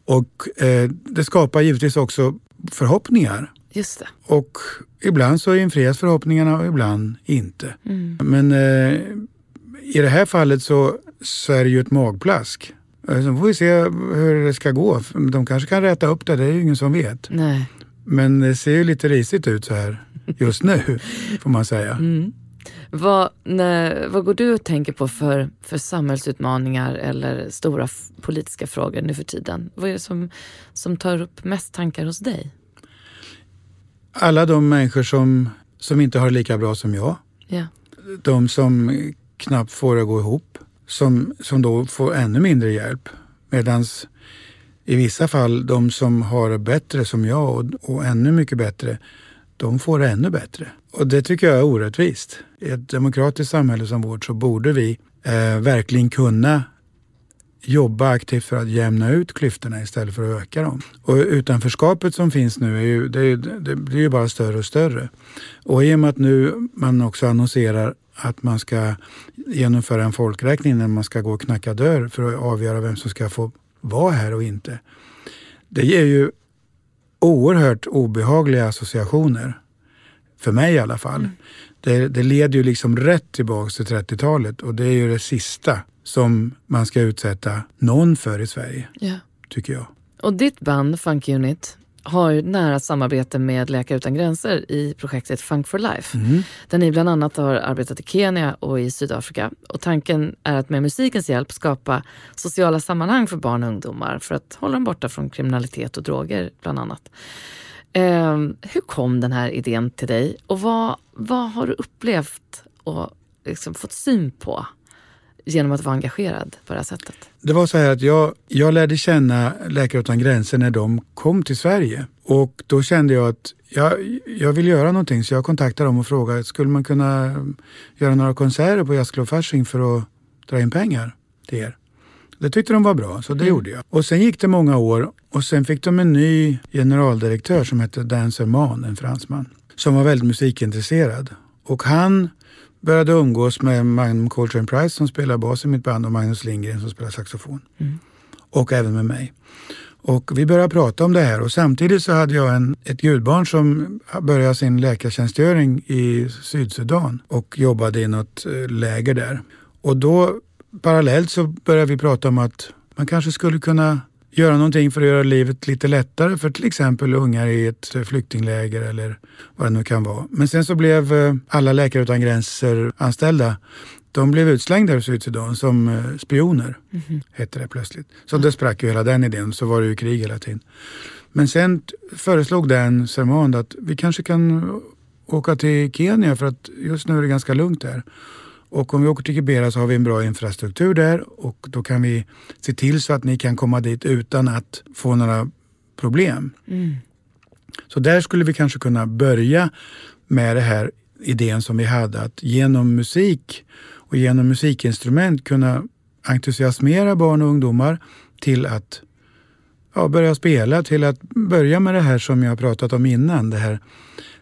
Speaker 2: och eh, det skapar givetvis också förhoppningar.
Speaker 1: Just det.
Speaker 2: Och ibland så infrias förhoppningarna och ibland inte.
Speaker 1: Mm.
Speaker 2: Men eh, i det här fallet så, så är det ju ett magplask. Eh, Så får vi se hur det ska gå. De kanske kan rätta upp det, det är ju ingen som vet.
Speaker 1: Nej.
Speaker 2: Men det ser ju lite risigt ut så här just nu, får man säga.
Speaker 1: Mm. Vad, när, vad går du och tänker på för, för samhällsutmaningar eller stora politiska frågor nu för tiden? Vad är det som, som tar upp mest tankar hos dig?
Speaker 2: Alla de människor som, som inte har det lika bra som jag,
Speaker 1: Ja.
Speaker 2: de som knappt får det att gå ihop, som, som då får ännu mindre hjälp. Medan i vissa fall de som har det bättre som jag och, och ännu mycket bättre, de får det ännu bättre. Och det tycker jag är orättvist. I ett demokratiskt samhälle som vårt så borde vi eh, verkligen kunna jobba aktivt för att jämna ut klyftorna istället för att öka dem. Och utanförskapet som finns nu är ju, det, är- det blir ju bara större och större. Och i och med att nu man också annonserar att man ska genomföra en folkräkning när man ska gå och knacka dörr för att avgöra vem som ska få vara här och inte. Det ger ju oerhört obehagliga associationer. För mig i alla fall. Det, det leder ju liksom rätt tillbaks till 30-talet och det är ju det sista som man ska utsätta någon för i Sverige,
Speaker 1: ja.
Speaker 2: tycker jag.
Speaker 1: Och ditt band Funk Unit har nära samarbete med Läkare Utan Gränser i projektet Funk for Life.
Speaker 2: Mm.
Speaker 1: Där ni bland annat har arbetat i Kenya och i Sydafrika. Och tanken är att med musikens hjälp skapa sociala sammanhang för barn och ungdomar för att hålla dem borta från kriminalitet och droger bland annat. Eh, hur kom den här idén till dig och vad, vad har du upplevt och liksom fått syn på genom att vara engagerad på det här sättet?
Speaker 2: Det var så här att jag, jag lärde känna Läkare utan gränser när de kom till Sverige. Och då kände jag att jag, jag vill göra någonting så jag kontaktade dem och frågade skulle man kunna göra några konserter på Jazzklubb Fasching för att dra in pengar till er. Det tyckte de var bra, så det mm. gjorde jag. Och sen gick det många år och sen fick de en ny generaldirektör som hette Dan Serman, en fransman, som var väldigt musikintresserad. Och han började umgås med Magnum Coltrane Price som spelar bas i mitt band och Magnus Lindgren som spelar saxofon. Mm. Och även med mig. Och vi började prata om det här och samtidigt så hade jag en, ett gudbarn som började sin läkartjänstgöring i Sydsudan och jobbade i något eh, läger där. Och då parallellt så började vi prata om att man kanske skulle kunna göra någonting för att göra livet lite lättare för till exempel ungar i ett flyktingläger eller vad det nu kan vara. Men sen så blev eh, alla Läkare utan gränser anställda de blev utslängda ur Sydsudan som eh, spioner, mm -hmm. hette det plötsligt. Så det sprack ju hela den idén, så var det ju krig hela tiden. Men sen föreslog den Sermond att vi kanske kan åka till Kenya för att just nu är det ganska lugnt där. Och om vi åker till Kibera så har vi en bra infrastruktur där och då kan vi se till så att ni kan komma dit utan att få några problem. Mm. Så där skulle vi kanske kunna börja med det här idén som vi hade att genom musik och genom musikinstrument kunna entusiasmera barn och ungdomar till att ja, börja spela, till att börja med det här som jag pratat om innan. Det här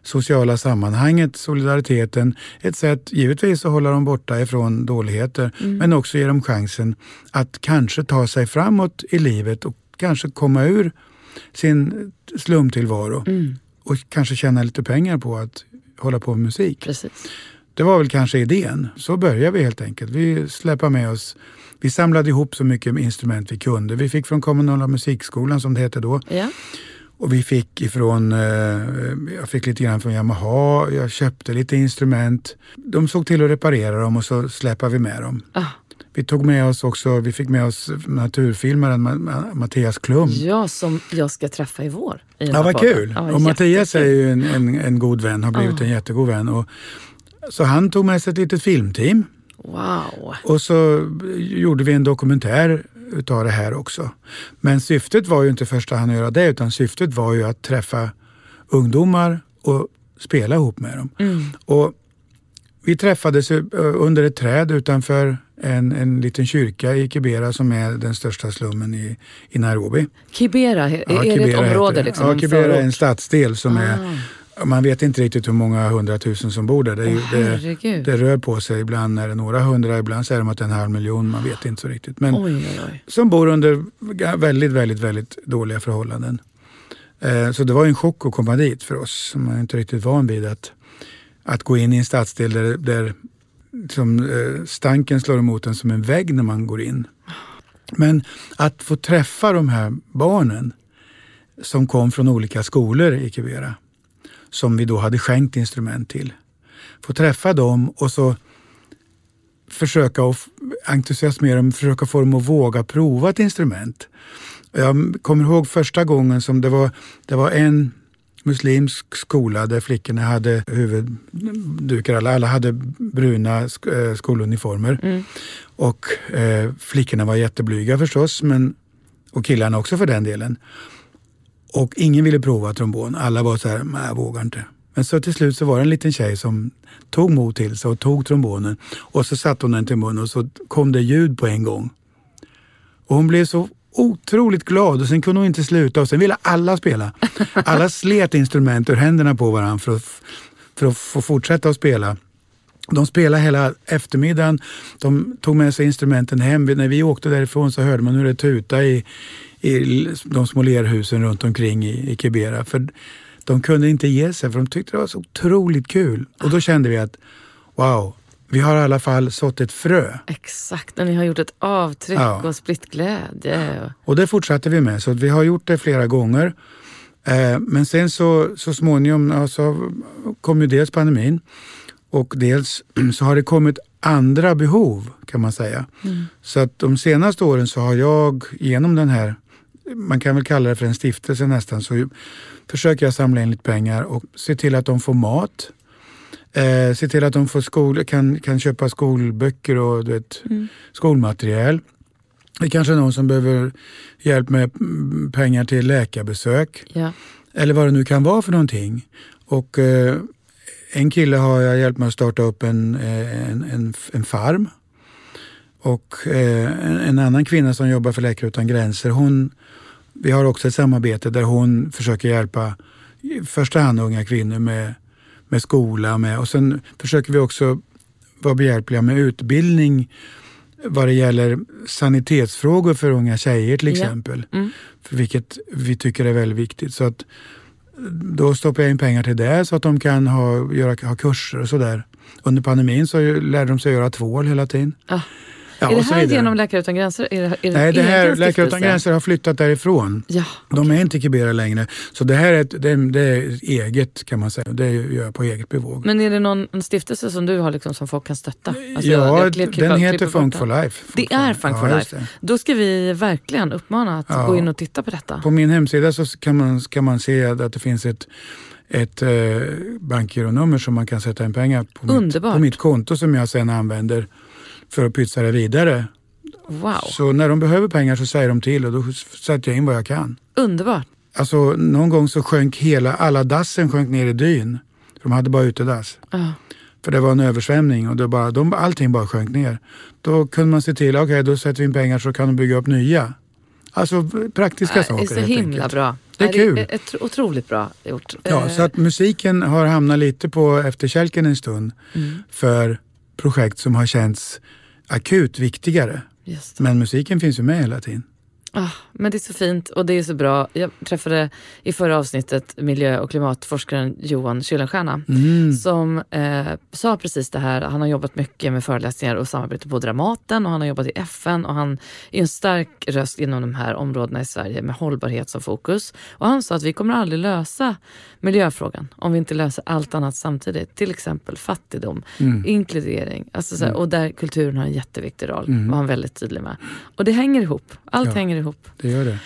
Speaker 2: sociala sammanhanget, solidariteten. Ett sätt givetvis att hålla dem borta ifrån dåligheter mm. men också ge dem chansen att kanske ta sig framåt i livet och kanske komma ur sin slumtillvaro mm. och kanske tjäna lite pengar på att hålla på med musik.
Speaker 1: Precis.
Speaker 2: Det var väl kanske idén. Så började vi helt enkelt. Vi släppte med oss vi samlade ihop så mycket instrument vi kunde. Vi fick från kommunala musikskolan som det hette då.
Speaker 1: Ja.
Speaker 2: Och vi fick ifrån, eh, jag fick lite grann från Yamaha, jag köpte lite instrument. De såg till att reparera dem och så släpade vi med dem. Ah. Vi tog med oss också, vi fick med oss naturfilmaren Mattias Klum.
Speaker 1: Ja, som jag ska träffa i vår. I
Speaker 2: ja, vad kul! Ja, och Mattias är ju en, en, en, god vän, har blivit ah. en jättegod vän. Och, så han tog med sig ett litet filmteam.
Speaker 1: Wow!
Speaker 2: Och så gjorde vi en dokumentär utav det här också. Men syftet var ju inte i första hand att göra det utan syftet var ju att träffa ungdomar och spela ihop med dem. Mm. Och vi träffades under ett träd utanför en, en liten kyrka i Kibera som är den största slummen i, i Nairobi.
Speaker 1: Kibera, ja, är det ett område? Liksom,
Speaker 2: ja, Kibera är en stadsdel som ah. är man vet inte riktigt hur många hundratusen som bor där. Det,
Speaker 1: oh,
Speaker 2: det, det, rör på sig. Ibland är det några hundra, ibland säger de att det är en halv miljon. Man vet inte så riktigt. Men
Speaker 1: oj, oj, oj.
Speaker 2: som bor under väldigt, väldigt, väldigt dåliga förhållanden. Eh, så det var en chock att komma dit för oss som är inte riktigt van vid att, att gå in i en stadsdel där, där som, eh, stanken slår emot en som en vägg när man går in. Men att få träffa de här barnen som kom från olika skolor i Kibera som vi då hade skänkt instrument till. Få träffa dem och så försöka att entusiasmera dem, försöka få dem att våga prova ett instrument. Jag kommer ihåg första gången som det var, det var en muslimsk skola där flickorna hade huvuddukar, alla, alla hade bruna eh, skoluniformer. Mm. Och eh, flickorna var jätteblyga förstås, men, och killarna också för den delen. Och ingen ville prova trombon. Alla var så här, nej jag vågar inte. Men så till slut så var det en liten tjej som tog mod till sig och tog trombonen. Och så satte hon den till munnen och så kom det ljud på en gång. Och hon blev så otroligt glad och sen kunde hon inte sluta och sen ville alla spela. Alla slet instrument ur händerna på varandra för att, för att få fortsätta att spela. De spelade hela eftermiddagen. De tog med sig instrumenten hem. När vi åkte därifrån så hörde man hur det tutade i, i de små lerhusen runt omkring i, i Kibera. För de kunde inte ge sig för de tyckte det var så otroligt kul. Och då kände vi att wow, vi har i alla fall sått ett frö.
Speaker 1: Exakt, och ni har gjort ett avtryck ja. och spritt glädje.
Speaker 2: Och det fortsatte vi med, så vi har gjort det flera gånger. Eh, men sen så, så småningom alltså, kom ju dels pandemin och dels så har det kommit andra behov kan man säga. Mm. Så att de senaste åren så har jag genom den här man kan väl kalla det för en stiftelse nästan, så försöker jag samla in lite pengar och se till att de får mat. Eh, se till att de får skol, kan, kan köpa skolböcker och du vet, mm. skolmaterial. Det är kanske är någon som behöver hjälp med pengar till läkarbesök.
Speaker 1: Ja.
Speaker 2: Eller vad det nu kan vara för någonting. Och eh, en kille har jag hjälpt med att starta upp en, eh, en, en, en farm. Och eh, en, en, annan kvinna som jobbar för Läkare Utan Gränser, hon, vi har också ett samarbete där hon försöker hjälpa i första hand unga kvinnor med, med skola. Med, och sen försöker vi också vara behjälpliga med utbildning vad det gäller sanitetsfrågor för unga tjejer till exempel. Ja. Mm. För vilket vi tycker är väldigt viktigt. Så att, då stoppar jag in pengar till det så att de kan ha, göra, ha kurser och sådär. Under pandemin så lärde de sig göra tvål hela tiden.
Speaker 1: Ah. Ja, är det här genom Läkare Utan Gränser? Är det, är
Speaker 2: Nej, det här, Läkare Utan Gränser har flyttat därifrån.
Speaker 1: Ja,
Speaker 2: okay. De är inte Kibera längre. Så det här är, ett, det, det är eget kan man säga. Det gör jag på eget bevåg.
Speaker 1: Men är det någon en stiftelse som du har liksom, som folk kan stötta?
Speaker 2: Alltså, ja, klipp, klipp, den heter Funk for Life.
Speaker 1: Det är Funk for Life. Då ska vi verkligen uppmana att ja. gå in och titta på detta.
Speaker 2: På min hemsida så kan man, kan man se att det finns ett ett eh, bankgironummer som man kan sätta in pengar på mitt, på mitt konto som jag sen använder för att pytsa det vidare.
Speaker 1: Wow.
Speaker 2: Så när de behöver pengar så säger de till och då sätter jag in vad jag kan.
Speaker 1: Underbart.
Speaker 2: Alltså någon gång så sjönk hela, alla dassen sjönk ner i dyn. De hade bara utedass.
Speaker 1: Uh.
Speaker 2: För det var en översvämning och det bara, de, allting bara sjönk ner. Då kunde man se till, okej okay, då sätter vi in pengar så kan de bygga upp nya. Alltså praktiska äh, saker
Speaker 1: Det är så himla
Speaker 2: enkelt.
Speaker 1: bra.
Speaker 2: Det är kul.
Speaker 1: Det är otroligt bra gjort.
Speaker 2: Ja, så att musiken har hamnat lite på efterkälken en stund mm. för projekt som har känts akut viktigare. Men musiken finns ju med hela tiden.
Speaker 1: Ah, men det är så fint och det är så bra. Jag träffade i förra avsnittet miljö och klimatforskaren Johan Kyllenstierna mm. som eh, sa precis det här. Han har jobbat mycket med föreläsningar och samarbete på Dramaten och han har jobbat i FN och han är en stark röst inom de här områdena i Sverige med hållbarhet som fokus. Och han sa att vi kommer aldrig lösa miljöfrågan om vi inte löser allt annat samtidigt. Till exempel fattigdom, mm. inkludering alltså så här, mm. och där kulturen har en jätteviktig roll mm. var han väldigt tydlig med. Och det hänger ihop. Allt ja. hänger ihop ihop.
Speaker 2: Det gör det.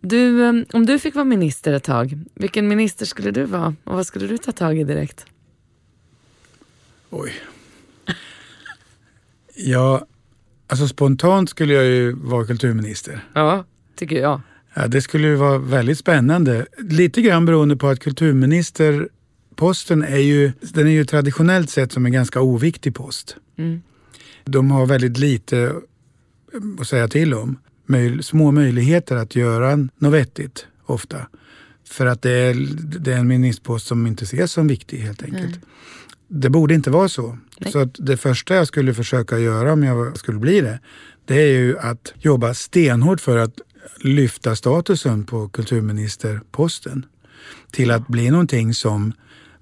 Speaker 1: Du, ehm, om du fick vara minister ett tag, vilken minister skulle du vara och vad skulle du ta tag i direkt?
Speaker 2: Oj. Ja, alltså spontant skulle jag ju vara kulturminister.
Speaker 1: Ja, tycker jag.
Speaker 2: Ja, det skulle ju vara väldigt spännande. Lite grann beroende på att kulturministerposten är ju, den är ju traditionellt sett som en ganska oviktig post.
Speaker 1: Mm.
Speaker 2: De har väldigt lite att säga till om möj små möjligheter att göra något vettigt ofta. För att det är, det är en ministerpost som inte ses som viktig helt enkelt. Nej. Det borde inte vara så. Nej. Så att det första jag skulle försöka göra om jag skulle bli det, det är ju att jobba stenhårt för att lyfta statusen på kulturministerposten till att bli någonting som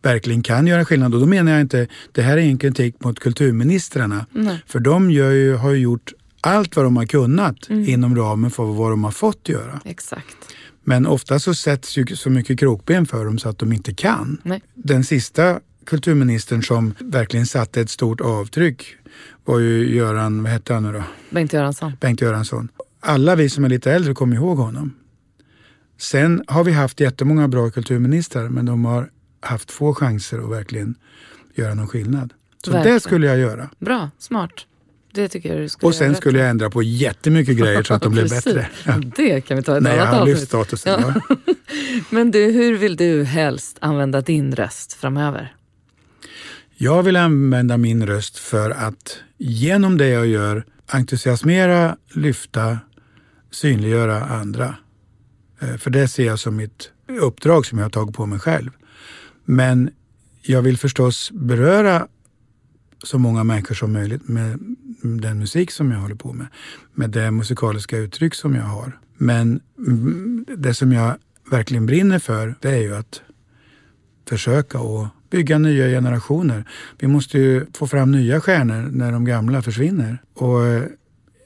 Speaker 2: verkligen kan göra skillnad. Och då menar jag inte, det här är ingen kritik mot kulturministrarna.
Speaker 1: Nej.
Speaker 2: För de ju, har ju gjort allt vad de har kunnat mm. inom ramen för vad de har fått göra.
Speaker 1: Exakt.
Speaker 2: Men ofta så sätts ju så mycket krokben för dem så att de inte kan.
Speaker 1: Nej.
Speaker 2: Den sista kulturministern som verkligen satte ett stort avtryck var ju Göran, vad hette han nu då?
Speaker 1: Bengt Göransson.
Speaker 2: Bengt Göransson. Alla vi som är lite äldre kommer ihåg honom. Sen har vi haft jättemånga bra kulturministrar men de har haft få chanser att verkligen göra någon skillnad. Så verkligen. det skulle jag göra.
Speaker 1: Bra, smart. Det tycker jag du skulle
Speaker 2: Och sen skulle jag ändra på jättemycket grejer så att de blev bättre.
Speaker 1: Det kan vi ta ett
Speaker 2: Nej,
Speaker 1: annat
Speaker 2: avsnitt. lyft statusen. Ja.
Speaker 1: Men du, hur vill du helst använda din röst framöver?
Speaker 2: Jag vill använda min röst för att genom det jag gör entusiasmera, lyfta, synliggöra andra. Eh, för det ser jag som mitt uppdrag som jag har tagit på mig själv. Men jag vill förstås beröra så många människor som möjligt med den musik som jag håller på med. Med det musikaliska uttryck som jag har. Men mm, det som jag verkligen brinner för det är ju att försöka att bygga nya generationer. Vi måste ju få fram nya stjärnor när de gamla försvinner. Och eh,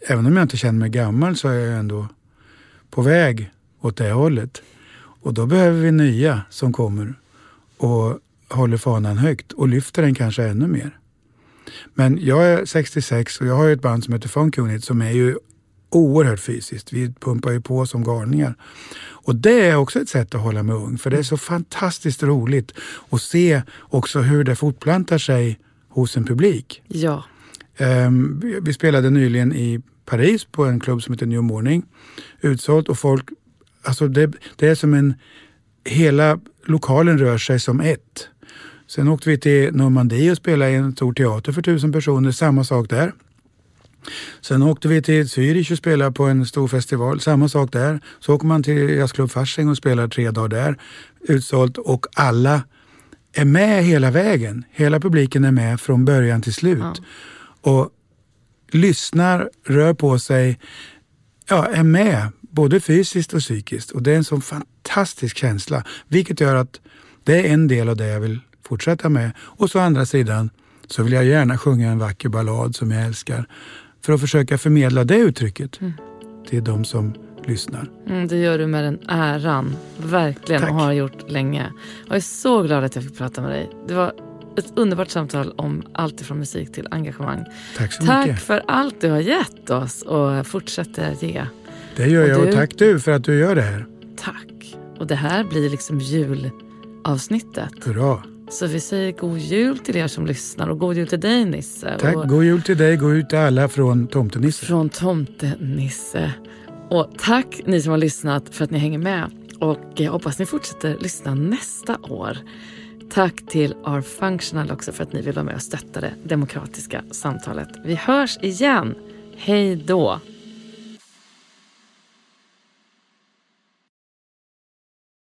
Speaker 2: även om jag inte känner mig gammal så är jag ändå på väg åt det hållet. Och då behöver vi nya som kommer och håller fanan högt och lyfter den kanske ännu mer. Men jag är 66 och jag har ett band som heter Funk Unit som är ju oerhört fysiskt. Vi pumpar ju på som galningar. Och det är också ett sätt att hålla mig ung, för det är så fantastiskt roligt att se också hur det fortplantar sig hos en publik.
Speaker 1: Ja.
Speaker 2: Um, vi spelade nyligen i Paris på en klubb som heter New Morning. Utsålt och folk, alltså det, det är som en, hela lokalen rör sig som ett. Sen åkte vi till Normandie och spelade i en stor teater för tusen personer, samma sak där. Sen åkte vi till Zürich och spelade på en stor festival. Samma sak där. Så åker man till jazzklubb Fasching och spelar tre dagar där. Utsålt och alla är med hela vägen. Hela publiken är med från början till slut. Ja. Och lyssnar, rör på sig, ja, är med både fysiskt och psykiskt. Och det är en sån fantastisk känsla. Vilket gör att det är en del av det jag vill fortsätta med. Och så andra sidan så vill jag gärna sjunga en vacker ballad som jag älskar för att försöka förmedla det uttrycket mm. till de som lyssnar.
Speaker 1: Mm, det gör du med den äran, verkligen, Tack. och har gjort länge. Jag är så glad att jag fick prata med dig. Det var ett underbart samtal om allt från musik till engagemang.
Speaker 2: Tack så
Speaker 1: tack
Speaker 2: mycket.
Speaker 1: för allt du har gett oss och fortsätter ge.
Speaker 2: Det gör och jag du, och tack du för att du gör det här.
Speaker 1: Tack. Och det här blir liksom julavsnittet.
Speaker 2: Hurra.
Speaker 1: Så vi säger god jul till er som lyssnar och god jul till dig Nisse.
Speaker 2: Tack,
Speaker 1: och
Speaker 2: god jul till dig, god jul till alla från Tomtenisse.
Speaker 1: Från Tomtenisse. Och tack ni som har lyssnat för att ni hänger med. Och jag hoppas ni fortsätter lyssna nästa år. Tack till R Functional också för att ni vill vara med och stötta det demokratiska samtalet. Vi hörs igen. Hej då!